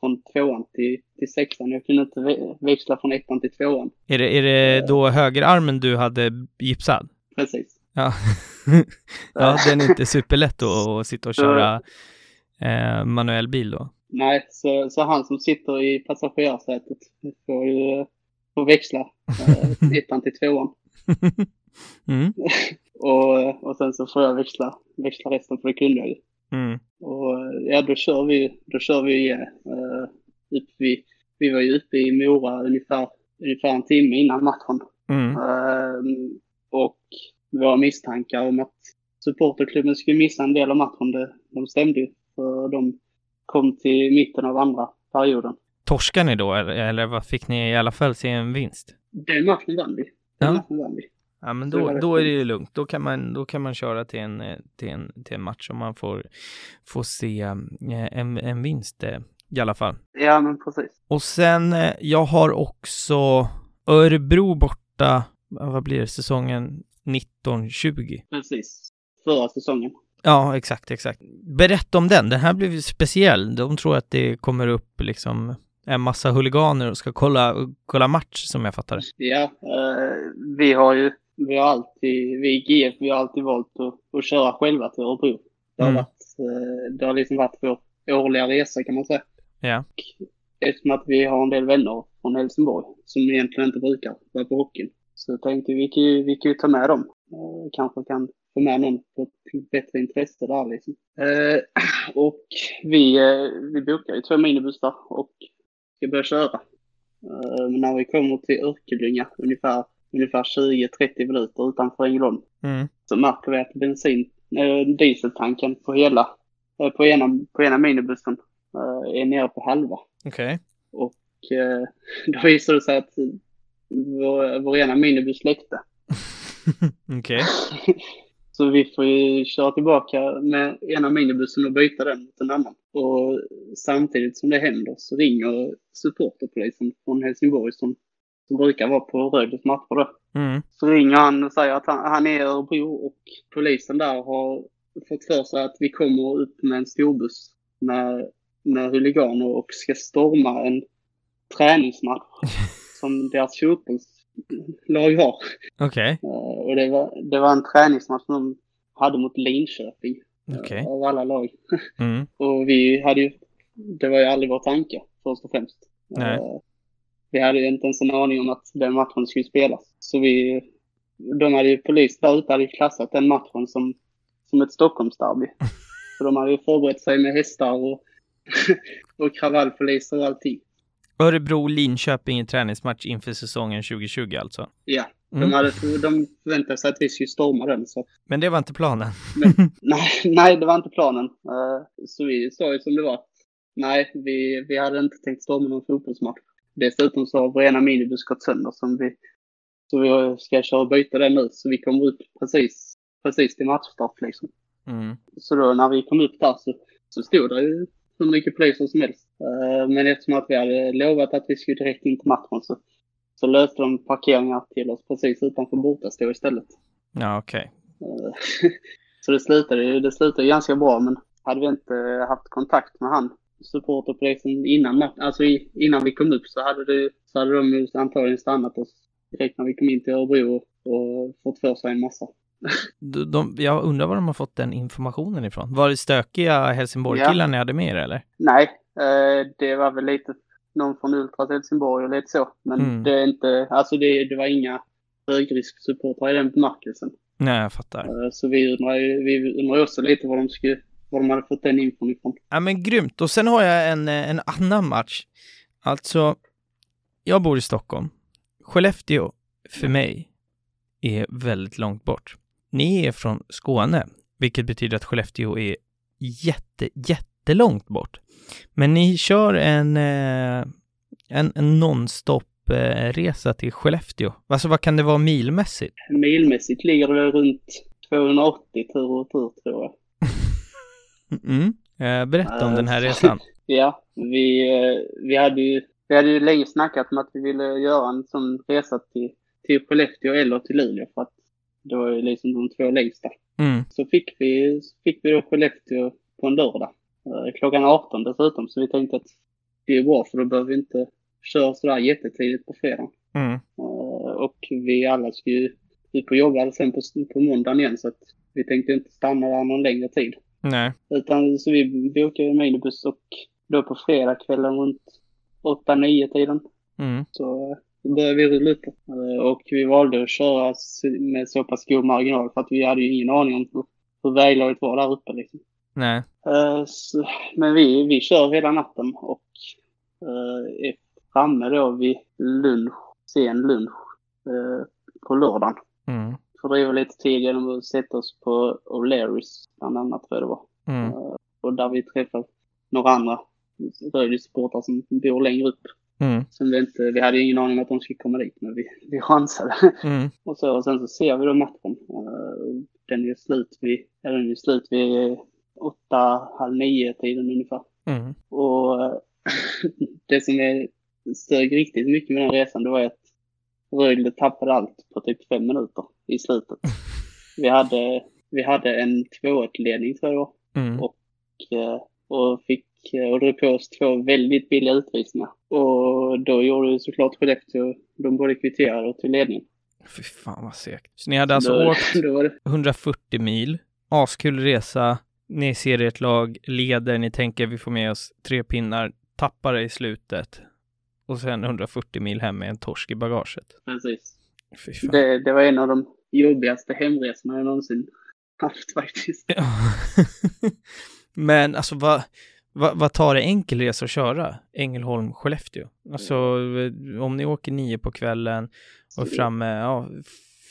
från tvåan till, till sexan. Jag kunde inte vä- växla från ettan till tvåan. Är det, är det då högerarmen du hade gipsad? Precis. Ja. ja, den är inte superlätt att, att sitta och köra eh, manuell bil då. Nej, så, så han som sitter i passagerarsätet får ju får växla eh, ettan till tvåan. mm. Och, och sen så får jag växla, växla resten för det kunde jag ju. Mm. Och ja, då kör vi, då kör vi igen. Uh, upp vi, vi var ju uppe i Mora ungefär, ungefär en timme innan matchen. Mm. Uh, och våra misstankar om att supporterklubben skulle missa en del av matchen, det, de stämde ju. För de kom till mitten av andra perioden. Torskar ni då eller, eller vad fick ni i alla fall se en vinst? Den matchen vann vi. Den Ja. matchen vann vi. Ja, men då, då är det ju lugnt. Då kan man, då kan man köra till en, eh, till en, till en match om man får, får se eh, en, en vinst eh, i alla fall. Ja, men precis. Och sen, jag har också Örebro borta, vad blir det, säsongen 1920? Precis. Förra säsongen. Ja, exakt, exakt. Berätta om den. Den här blev ju speciell. De tror att det kommer upp liksom en massa huliganer och ska kolla, kolla match som jag fattar det. Ja, eh, vi har ju, vi har alltid, vi i GF, vi har alltid valt att, att köra själva till Örebro. Det har Mm. varit, eh, det har liksom varit vår årliga resa kan man säga. Ja. Eftersom att vi har en del vänner från Helsingborg som egentligen inte brukar vara på hockeyn. Så tänkte vi, kan ju, vi kan ju ta med dem. Eh, kanske kan få med någon på ett bättre intresse där liksom. Eh, och vi, vi bokar ju två minibussar och ska börja köra. Men när vi kommer till Örkelljunga, ungefär, ungefär 20-30 minuter utanför Ängelholm, Mm. så märker vi att bensin, äh, dieseltanken på hela, eh, på ena, på ena minibussen eh, är nere på halva. Okej. Och eh, då visade det sig att vår, vår ena minibuss läckte. Okej. Så vi får ju köra tillbaka med ena minibussen och byta den mot en annan. Och samtidigt som det händer så ringer supporterpolisen från Helsingborg som, som brukar vara på Rögles matcher då. Mm. Så ringer han och säger att han, han är i Örebro och polisen där har fått för sig att vi kommer upp med en storbuss med, med huliganer och ska storma en träningsmatch som deras fotbollslag har. Okej. Eh, Och det var, det var en träningsmatch som de hade mot Linköping. eh, Okej. Av alla lag. Mm. Och vi hade ju, det var ju aldrig vår tanke först och främst. Nej. Eh, Vi hade ju inte ens en aning om att den matchen skulle spelas. Så vi, de hade ju, polis där ute hade ju klassat den matchen som, som ett Stockholmsderby. Så de hade ju förberett sig med hästar och, och kravallpoliser och allting. Örebro-Linköping i träningsmatch inför säsongen 2020 alltså. Ja, Mm. de, hade, de förväntade sig att vi skulle storma den. Så Men det var inte planen. Nej, nej, det var inte planen. Eh, Så vi sa ju som det var. Nej, vi, vi hade inte tänkt storma någon fotbollsmatch. Dessutom så har vår ena minibuss gått sönder som vi, så vi ska köra och byta den nu. Så vi kommer upp precis, precis till matchstart liksom. Mm. Så då när vi kom upp där så, så stod det ju hur mycket poliser som helst. Eh, Men eftersom att vi hade lovat att vi skulle direkt in till matchen så, så löste de parkeringar till oss precis utanför bortastå istället. Ja, okej. Eh, Så det slutade ju det slutade ganska bra, men hade vi inte haft kontakt med han, supporterpolisen innan, mat- alltså i- innan vi kom upp så hade, det, så hade de ju antagligen stannat oss direkt när vi kom in till Örebro och, fått för sig en massa. De, de, jag undrar var de har fått den informationen ifrån. Var det stökiga Helsingborg-killar ni hade med er eller? Nej, eh, det var väl lite någon från Ultras Helsingborg och lite så. Men Mm. det är inte, alltså det, det var inga högrisksupportrar i den bemärkelsen. Nej, jag fattar. Eh, Så vi undrar, ju- vi undrar också lite var de, skulle, var de hade fått den infon ifrån. Ja, men grymt. Och sen har jag en, eh, en annan match. Alltså, jag bor i Stockholm. Skellefteå, för mig, är väldigt långt bort. Ni är från Skåne, vilket betyder att Skellefteå är jätte, jättelångt bort. Men ni kör en, eh, en, en nonstop-resa till Skellefteå. Alltså, vad kan det vara milmässigt? Milmässigt ligger det runt 280 tur och tur tror jag. Mm. Berätta om Eh, den här resan. Ja, vi, eh, vi, hade ju, vi hade ju länge snackat om att vi ville göra en sån resa till, till Skellefteå eller till Luleå för att det var ju liksom de två längsta. Mm. Så fick vi, fick vi då Skellefteå på en lördag. Klockan 18 dessutom, så vi tänkte att det är bra för då behöver vi inte köra sådär jättetidigt på fredagen. Mm. Och vi alla ska ju ut på jobba sen på, på måndagen igen så att vi tänkte inte stanna där någon längre tid. Nej. Utan så vi bokade en minibuss och då på fredagskvällen runt 8-9 tiden Mm. så började vi rulla. Eh, Och vi valde att köra med så pass god marginal för att vi hade ju ingen aning om hur, hur väglaget var där uppe liksom. Nej. Eh, så, men vi, vi kör hela natten och eh, är framme då vid lunch, sen lunch eh, på lördagen. Mm. Fördriver lite tid genom att sätta oss på O'Learys bland annat tror jag det var. Mm. Och där vi träffade några andra Rögle-supportrar som bor längre upp. Mm. Som vi inte, vi hade ingen aning om att de skulle komma dit men vi, vi chansade. Mm. och, så, och sen så ser vi då matchen. Eh, den är slut vid, eller den är slut vid åtta, halv nio tiden ungefär. Mm. Och eh, det som är sög riktigt mycket med den resan det var att Rögle tappade allt på typ fem minuter i slutet. Vi hade, vi hade en 2-1-ledning tror jag Mm. och, eh, och fick eh, och drog på oss två väldigt billiga utvisningar. Och då gjorde ju såklart Skellefteå, de både kvitterade och till ledning. Fy fan vad segt. Så ni hade alltså då, åkt då var det, 140 mil, askul resa, ni ser ert lag, leder, ni tänker vi får med oss tre pinnar, tappar det i slutet och sen 140 mil hem med en torsk i bagaget. precis. Det, det var en av de jobbigaste hemresorna jag någonsin haft faktiskt. Ja. Men alltså vad, vad, vad tar det enkel resa att köra? Ängelholm-Skellefteå? Alltså om ni åker nio på kvällen och är framme, ja,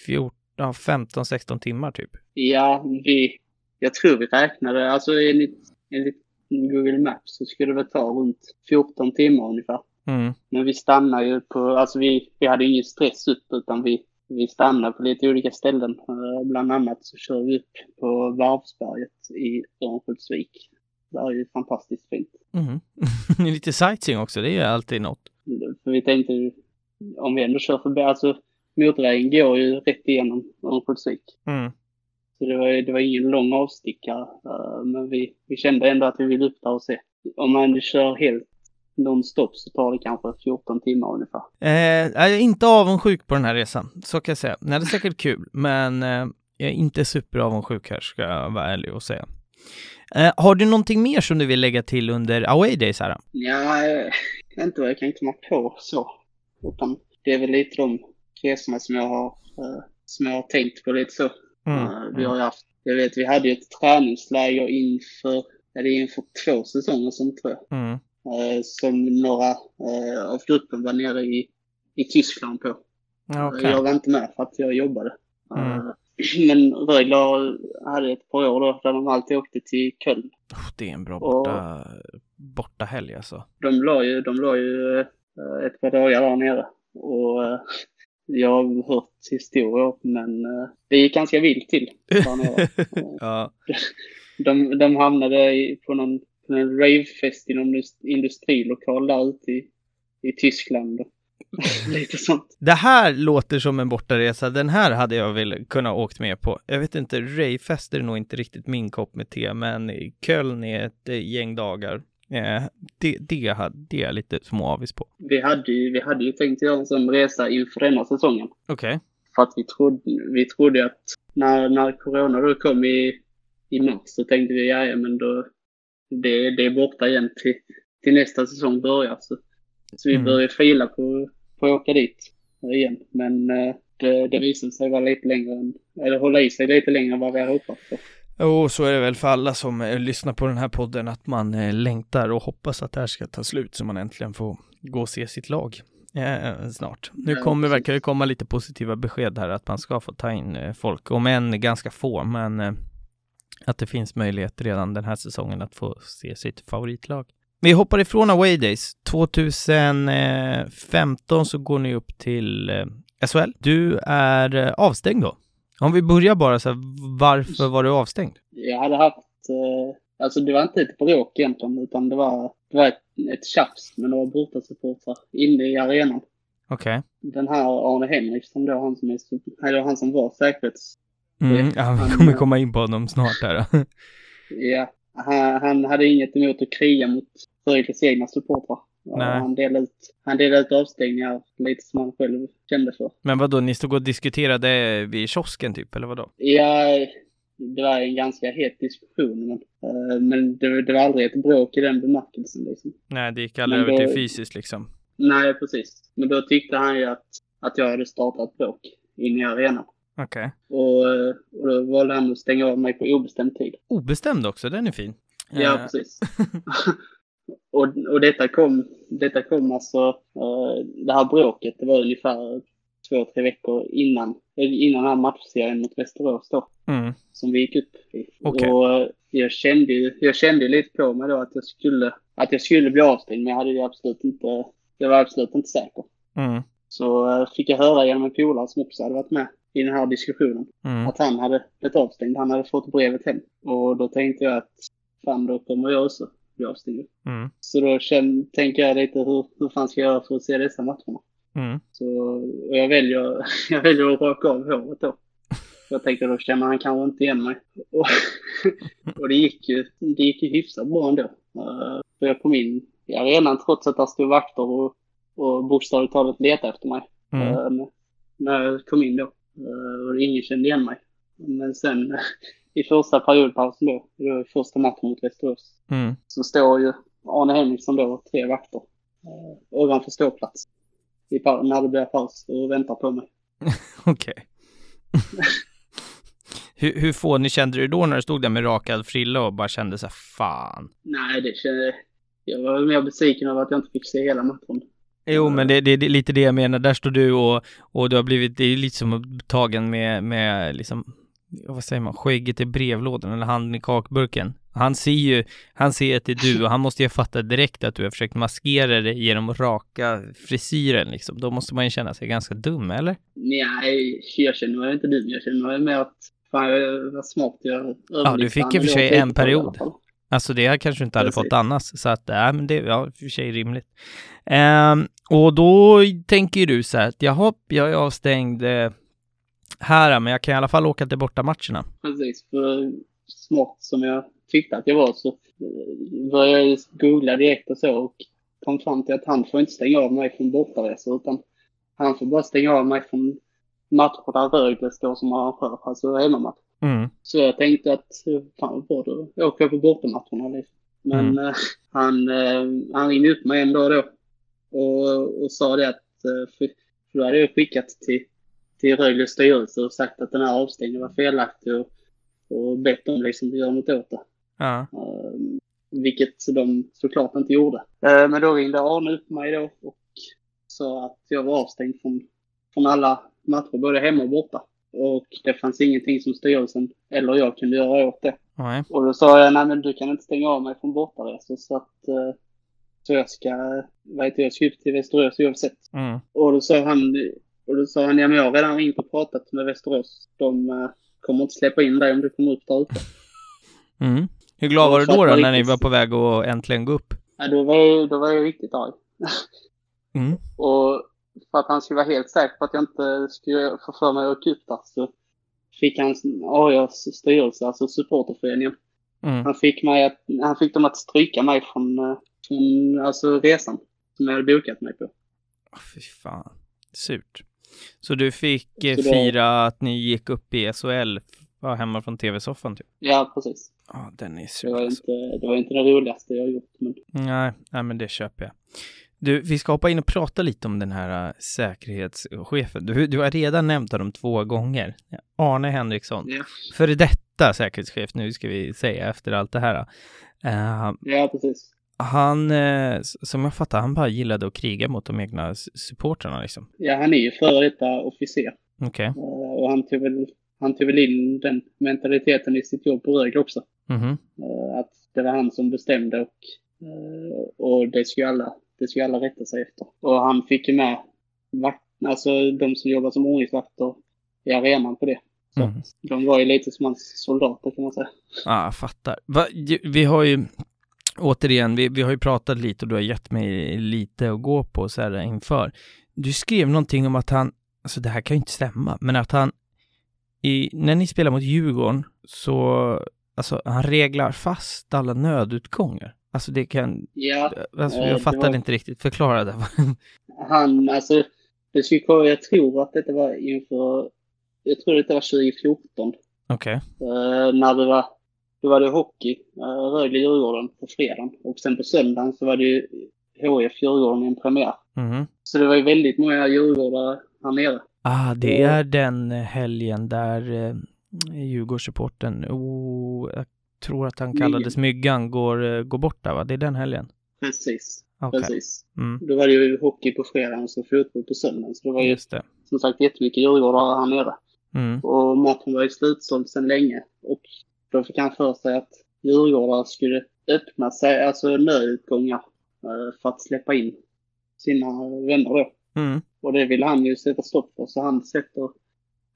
14, ja 15-16 timmar typ. Ja, vi, jag tror vi räknade, alltså enligt, enligt Google Maps så skulle det ta runt 14 timmar ungefär. Mm. Men vi stannar ju på, alltså vi, vi hade ingen stress upp utan vi, vi stannar på lite olika ställen. Eh, Bland annat så kör vi upp på Varvsberget i Örnsköldsvik. Det är ju fantastiskt fint. Mm. Lite sightseeing också, det är ju alltid något. För vi tänkte ju, om vi ändå kör förbi, alltså motorvägen går ju rätt igenom Örnsköldsvik. Mm. Så det var, det var ingen lång avstickare. eh, Men vi, vi kände ändå att vi ville upp där och se. Om man kör helt nonstop så tar det kanske 14 timmar ungefär. Eh, jag är inte avundsjuk på den här resan, så kan jag säga. Det är säkert kul, men eh, jag är inte superavundsjuk här, ska jag vara ärlig och säga. Eh, har du någonting mer som du vill lägga till under away days här? Ja, jag vet inte vad jag kan komma på så. Utan det är väl lite de resorna som jag har, eh, som jag har tänkt på lite så. Eh, Vi har ju haft, jag vet vi hade ju ett träningsläger inför, är inför två säsonger som tror jag. Mm. Eh, som några eh, av gruppen var nere i, i Tyskland på. Ja, okej. Jag var inte med för att jag jobbade. Mm. Eh, Men Rögle hade ett par år då där de alltid åkte till Köln. Oh, det är en bra Och- borta, borta helg alltså. De la ju, de la ju eh, ett par dagar där nere. Och eh, jag har hört historier men eh, det gick ganska vilt till där nere. ja. De, de hamnade på någon, någon ravefest i någon indust- industrilokal där ute i, i Tyskland. Lite sånt. Det här låter som en bortaresa. Den här hade jag väl kunnat åkt med på. Jag vet inte, Rayfest är nog inte riktigt min kopp med te, men Köln är ett eh, gäng dagar. Eh, det, det, hade, det är jag lite småavis på. Vi hade, ju, vi hade ju tänkt göra en sån resa inför denna säsongen. Okej. För att vi trodde, vi trodde att när, när corona då kom i, i mars så tänkte vi ja men då det, det är borta igen till, till nästa säsong börjar. Så, så vi Mm. började fila på, på att åka dit igen. Men eh, det, det visade sig vara lite längre än, eller hålla i sig lite längre än vad vi hade hoppats på. Och så är det väl för alla som eh, lyssnar på den här podden att man eh, längtar och hoppas att det här ska ta slut så man äntligen får gå och se sitt lag eh, snart. Nu kommer, verkar det komma lite positiva besked här att man ska få ta in folk, om än ganska få, men att det finns möjlighet redan den här säsongen att få se sitt favoritlag. Vi hoppar ifrån Away Days. 2015 så går ni upp till eh, SHL. Du är eh, avstängd då. Om vi börjar bara så här, varför var du avstängd? Jag hade haft, eh, alltså det var inte ett bråk egentligen utan det var, det var ett, ett tjafs med några bortasupportrar inne i arenan. Okej. den här Arne Henriksson då, han som, är, eller han som var säkerhets... Mm, ja, vi kommer komma in på honom snart här. Ja, han, han hade inget emot att kriga mot Rögles egna supportrar. Han delade, ut, han delade ut avstängningar lite som han själv kände för. Men vad då ni stod och diskuterade vid kiosken typ, eller vad då? Ja, det var en ganska het diskussion. Men, eh, men det, det var aldrig ett bråk i den bemärkelsen. Liksom. Nej, det gick aldrig Men över då- till fysiskt liksom. Nej, precis. Men då tyckte han ju att, att jag hade startat bråk inne i arenan. Okej. Och, eh, och då valde han att stänga av mig på obestämd tid. Obestämd också, den är fin. Ja, Eh, precis. och och detta, kom, detta kom alltså, eh, det här bråket, det var ungefär två, tre veckor innan, innan den här matchserien mot Västerås då, Mm. som vi gick upp i. Okej. Och jag kände ju, jag kände lite på mig då att jag skulle, att jag skulle bli avstängd, men jag hade ju absolut inte, jag var absolut inte säker. Mm. Så fick jag höra genom en polare som också hade varit med i den här diskussionen Mm. att han hade blivit avstängd. Han hade fått brevet hem. Och då tänkte jag att fan, då kommer jag också bli avstängd. Mm. Så då känner, tänker jag lite hur, hur fan ska jag göra för att se dessa matcherna? Mm. Så och jag, väljer, jag väljer att raka av håret då. Jag tänkte då känner han kanske inte igen mig. Och, och det, gick ju, det gick ju hyfsat bra ändå. Uh, för jag kom in i arenan trots att där stod vakter och, och bokstavligt talat letade efter mig. Mm. Eh, när jag kom in då. Eh, och ingen kände igen mig. Men sen i första periodpausen då, det var första matchen mot Västerås, Mm. så står ju Arne Henriksson då tre vakter uh, ovanför ståplats i när det blir paus och väntar på mig. Okej. hur, hur få ni kände du då när du stod där med rakad frilla och bara kände så här, fan. Nej, det kände jag var mer besviken över att jag inte fick se hela matchen. Jo, men det, det, det är lite det jag menar. Där står du och, och du har blivit, det är lite som tagen med, med liksom, vad säger man, skägget i brevlådan eller handen i kakburken. Han ser ju, han ser att det är du och han måste ju fatta direkt att du har försökt maskera det genom att raka frisyren liksom. Då måste man ju känna sig ganska dum, eller? Nej, jag känner mig inte dum. Jag känner mig mer att fan, var smart. Jag Ja, du fick i och för sig en period. Alltså det kanske du inte hade Precis. fått annars, så att, nej men det, ja, i och för sig rimligt. Ehm, och då tänker ju du så här att, jaha, jag är avstängd eh, här, men jag kan i alla fall åka till bortamatcherna. Precis, för smart som jag tyckte att jag var så eh, började jag googla direkt och så och kom fram till att han får inte stänga av mig från bortaresor utan han får bara stänga av mig från matcher där Rögle står som arrangör, alltså hemmamatch. Mm. Så jag tänkte att eh, fan vad bra, då åker jag på bortamatcherna liksom. Men eh, han, eh, han ringde upp mig en dag då och, och sa det att, eh, för, för då hade jag skickat till, till Rögles styrelse och sagt att den här avstängningen var felaktig och, och bett dem liksom att göra något åt det. Ja. Eh, vilket de såklart inte gjorde. Eh, men då ringde Arne upp mig då och sa att jag var avstängd från, från alla matcher, både hemma och borta. Och det fanns ingenting som styrelsen eller jag kunde göra åt det. Nej. Och då sa jag, nej men du kan inte stänga av mig från bortaresor så att eh, så jag ska, vad heter jag, ska upp till Västerås oavsett. Mm. Och då sa han, och då sa han, ja men jag har redan ringt och pratat med Västerås. De eh, kommer inte släppa in dig om du kommer upp där ute. Mm. Hur glad var du då, då när ni riktigt- var på väg att äntligen gå upp? Ja, då var jag, då var jag riktigt arg. Mm. Och för att han skulle vara helt säker på att jag inte skulle få för mig att åka upp där så fick han AIAs styrelse, alltså supporterföreningen. Mm. Han fick, mig att, han fick dem att stryka mig från, eh, från alltså resan som jag hade bokat mig på. Åh, fy fan. Surt. Så du fick eh, Så då- fira att ni gick upp i SHL, var hemma från tv-soffan typ? Ja, precis. Ja, den är Det sur var, alltså. inte, det var inte det roligaste jag gjort. Men Nej, nej, men det köper jag. Du, vi ska hoppa in och prata lite om den här äh, säkerhetschefen. Du, du har redan nämnt honom två gånger. Arne Henriksson. ja, Före detta säkerhetschef nu ska vi säga efter allt det här. Eh, ja, precis. han, eh, s- som jag fattar, han bara gillade att kriga mot de egna supportrarna liksom. Ja, han är ju före detta officer. Okej. Eh, Och han tog, väl, han tog väl in den mentaliteten i sitt jobb på Rögle också. Mhm. Eh, Att det var han som bestämde och, och det skulle alla, det skulle alla rätta sig efter. Och han fick ju med vakt, alltså de som jobbar som ordningsvakter i arenan på det. Så Mm. de var ju lite som hans soldater kan man säga. Ja, jag fattar. Va, vi har ju, återigen, vi, vi har ju pratat lite och du har gett mig lite att gå på så här inför. Du skrev någonting om att han, alltså det här kan ju inte stämma, men att han, i, när ni spelar mot Djurgården så, alltså han reglar fast alla nödutgångar. Alltså det kan, Ja, alltså Eh, jag det fattade var- inte riktigt. Förklara det. han, alltså, det skulle komma, jag tror att detta var inför, jag tror att det var 2014. Okej. Eh, när det var, då var det hockey, uh, Rögle-Djurgården på fredagen. Och sen på söndagen så var det ju HF Djurgården i en premiär. Mhm. Så det var ju väldigt många djurgårdare här nere. Ah, det är den helgen där eh, Djurgårdssupporten, oh, jag tror att han kallades Myggan, går, eh, går bort där va? Det är den helgen? Precis, Okej. precis. Mm. Då var det ju hockey på fredagen och så fotboll på söndagen. Så det var ju det. som sagt jättemycket djurgårdare här nere. Mm. Och matchen var ju slutsåld sedan länge. Och då fick han för sig att djurgårdare skulle öppna sig, alltså nödutgångar, eh, för att släppa in sina vänner då. Mm. Och det vill han ju sätta stopp för. Så han sätter,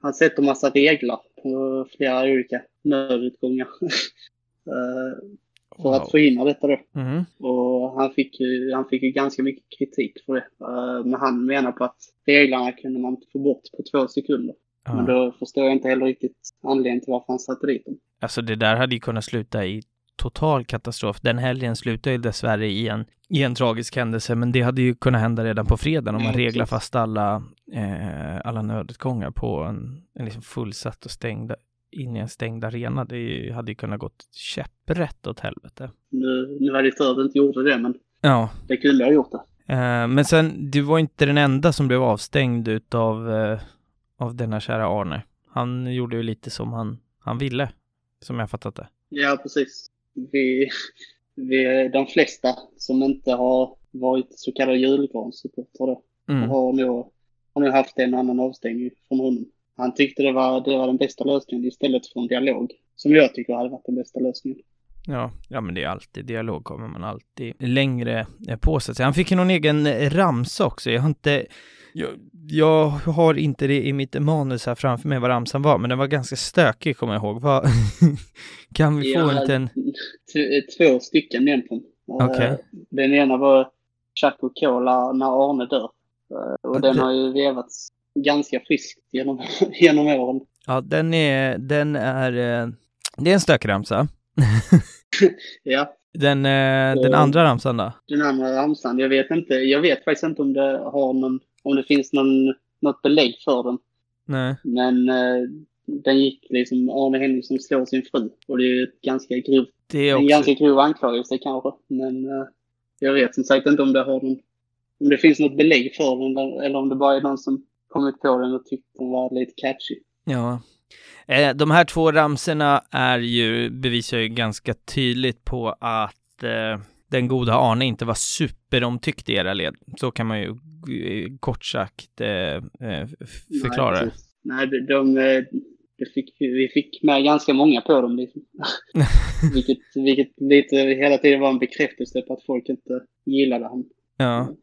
han sätter massa regler på flera olika nödutgångar. Eh, för Wow. att förhindra detta då. Mm. Och han fick ju, han fick ju ganska mycket kritik för det. Eh, Men han menar på att reglerna kunde man få bort på två sekunder. Men Ja. då förstår jag inte heller riktigt anledningen till varför han satte dit dem. Alltså det där hade ju kunnat sluta i total katastrof. Den helgen slutade ju dessvärre i en, i en tragisk händelse, men det hade ju kunnat hända redan på fredagen om man Ja, reglar fast alla, eh, alla nödutgångar på en, en liksom fullsatt och stängd, in i en stängd arena. Det ju- hade ju kunnat gått käpprätt åt helvete. Nu, nu var det tur inte gjorde det, men Ja, det kunde ha gjort det. eh, men sen, du var inte den enda som blev avstängd utav eh, av denna kära Arne. Han gjorde ju lite som han, han ville, som jag fattat det. Ja, precis. Vi, vi, de flesta som inte har varit så kallade julgranssupportrar Mm. har nog, har nog haft en annan avstängning från honom. Han tyckte det var, det var den bästa lösningen istället för en dialog. Som jag tycker hade varit den bästa lösningen. Ja, ja men det är alltid dialog kommer man alltid längre på sig. Han fick ju någon egen ramsa också. Jag har inte, jag, jag har inte det i mitt manus här framför mig vad ramsan var, men den var ganska stökig kommer jag ihåg. Vad, kan vi få en liten, t- två stycken egentligen. Eh, Den ena var Chaco Cola när Arne dör. Eh, Och den har ju vevats ganska friskt genom, genom åren. ja den är, den är, eh, det är en stökramsa. Ja, Den, eh, den Eh. andra ramsan då? den andra ramsan, jag vet inte. Jag vet faktiskt inte om det har någon, om det finns någon, något belägg för den. Nej. Men den gick liksom Arne Henriksson slår sin fru. Och det är ju ett ganska grovt, Det är en också, ganska grov anklagelse kanske. Men jag vet som sagt inte om det har någon, om det finns något belägg för den eller om det bara är någon som kommit på den och tyckt den var lite catchy. Ja. Eh, de här två ramserna är ju, bevisar ju ganska tydligt på att eh, den goda Arne inte var superomtyckt i era led. Så kan man ju eh, kort sagt eh, eh, förklara det. Nej, de, de, det fick, vi fick med ganska många på dem liksom. vilket, vilket lite hela tiden var en bekräftelse på att folk inte gillade han. Ja.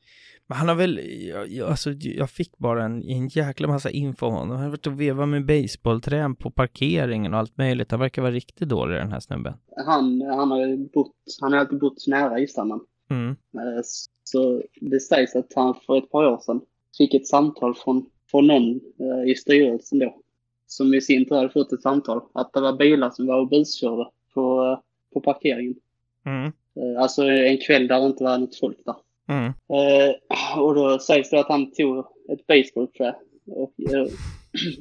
Men han har väl, jag, jag, alltså, jag fick bara en, en jäkla massa info om honom. Han har varit och vevat med baseballträn på parkeringen och allt möjligt. Han verkar vara riktigt dålig den här snubben. Han, han har bott, han har alltid bott nära ishamnen. Mm. Eh, Så det sägs att han för ett par år sedan fick ett samtal från, från någon eh, i styrelsen då. Som i sin tur hade fått ett samtal att det var bilar som var och buskörde på, eh, på parkeringen. Mm. Alltså en kväll där det inte var något folk där. Mm. Eh, och då sägs det att han tog ett baseballträ och eh,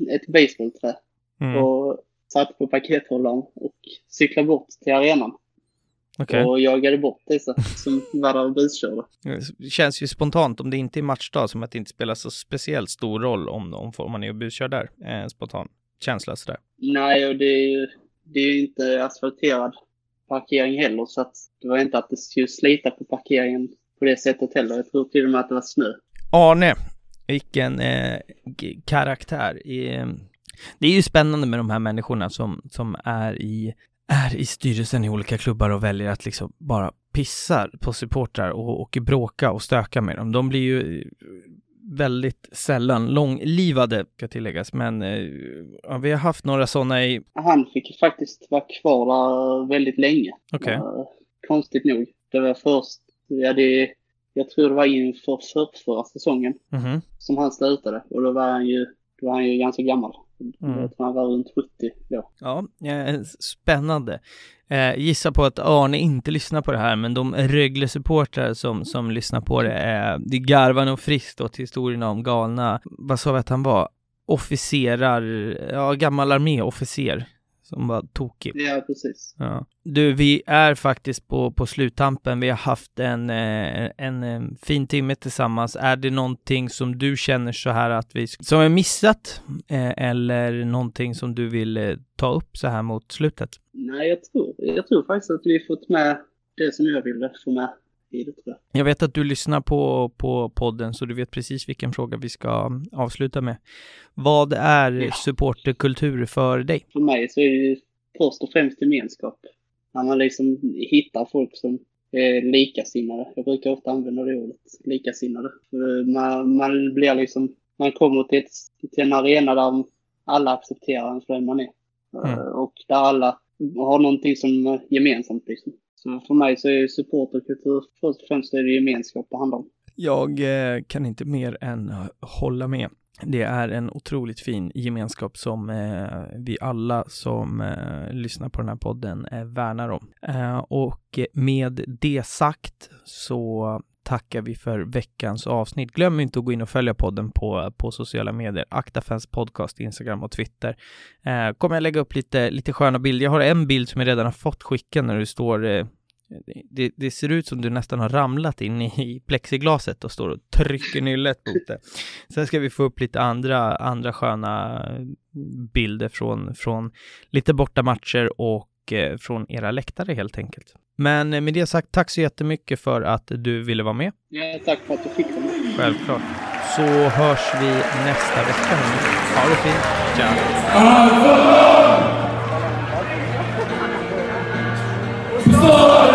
ett baseballträ Mm. och satte på pakethållaren och cyklade bort till arenan Okej. och jagade bort dessa som var där och buskörde. Det känns ju spontant om det inte är matchdag som att det inte spelar så speciellt stor roll om, om, om man är och buskör där. En spontan känsla sådär. Nej, och det är ju det är inte asfalterad parkering heller så att det var inte att det skulle slita på parkeringen på det sättet heller. Jag tror till och med att det var snö. Arne, vilken eh, karaktär. Eh, det är ju spännande med de här människorna som, som är, i, är i styrelsen i olika klubbar och väljer att liksom bara pissa på supportrar och, och bråka och stöka med dem. De blir ju eh, väldigt sällan långlivade, ska tilläggas, men eh, ja, vi har haft några sådana i... Han fick faktiskt vara kvar där väldigt länge. Okej. Eh, konstigt nog. Det var först, ja det, jag tror det var inför för, förra säsongen Mhm. som han slutade och då var han ju, då var han ju ganska gammal. Mm. Jag tror han var runt 70 då. Ja, eh, spännande. Eh, gissa på att Arne inte lyssnar på det här, men de Rögle-supportrar som, som lyssnar på det, är, det garvar nog friskt åt historierna om galna, vad sa vi att han var? Officerar, ja gammal arméofficer som var tokig. Ja, precis. Ja. Du, vi är faktiskt på, på sluttampen. Vi har haft en, eh, en, en eh, fin timme tillsammans. Är det någonting som du känner så här att vi, som är missat? Eh, eller någonting som du vill ta upp så här mot slutet? Nej, jag tror, jag tror faktiskt att vi fått med det som jag ville få med Tror jag. vet att du lyssnar på, på podden så du vet precis vilken fråga vi ska avsluta med. Vad är ja. supporterkultur för dig? För mig så är det först och främst gemenskap. När man liksom hittar folk som är likasinnade. Jag brukar ofta använda det ordet, likasinnade. Man, man blir liksom, man kommer till, ett, till en arena där alla accepterar en för den man är. Mm. Och där alla har någonting som gemensamt liksom. Så för mig så är supporterkultur först och främst är det gemenskap det handlar om. Jag eh, kan inte mer än hålla med. Det är en otroligt fin gemenskap som eh, vi alla som eh, lyssnar på den här podden eh, värnar om. Eh, och med det sagt så tackar vi för veckans avsnitt. Glöm inte att gå in och följa podden på, på sociala medier. Akta fans podcast, Instagram och Twitter. Eh, kommer jag lägga upp lite, lite sköna bilder. Jag har en bild som jag redan har fått skicka när du står eh, det, det, ser ut som du nästan har ramlat in i plexiglaset och står och trycker nyllet mot det. Sen ska vi få upp lite andra, andra sköna bilder från, från lite borta matcher och eh, från era läktare helt enkelt. Men med det sagt, tack så jättemycket för att du ville vara med. Ja, tack för att du fick vara med. Självklart. Så hörs vi nästa vecka. Ha det fint. Ciao. Esen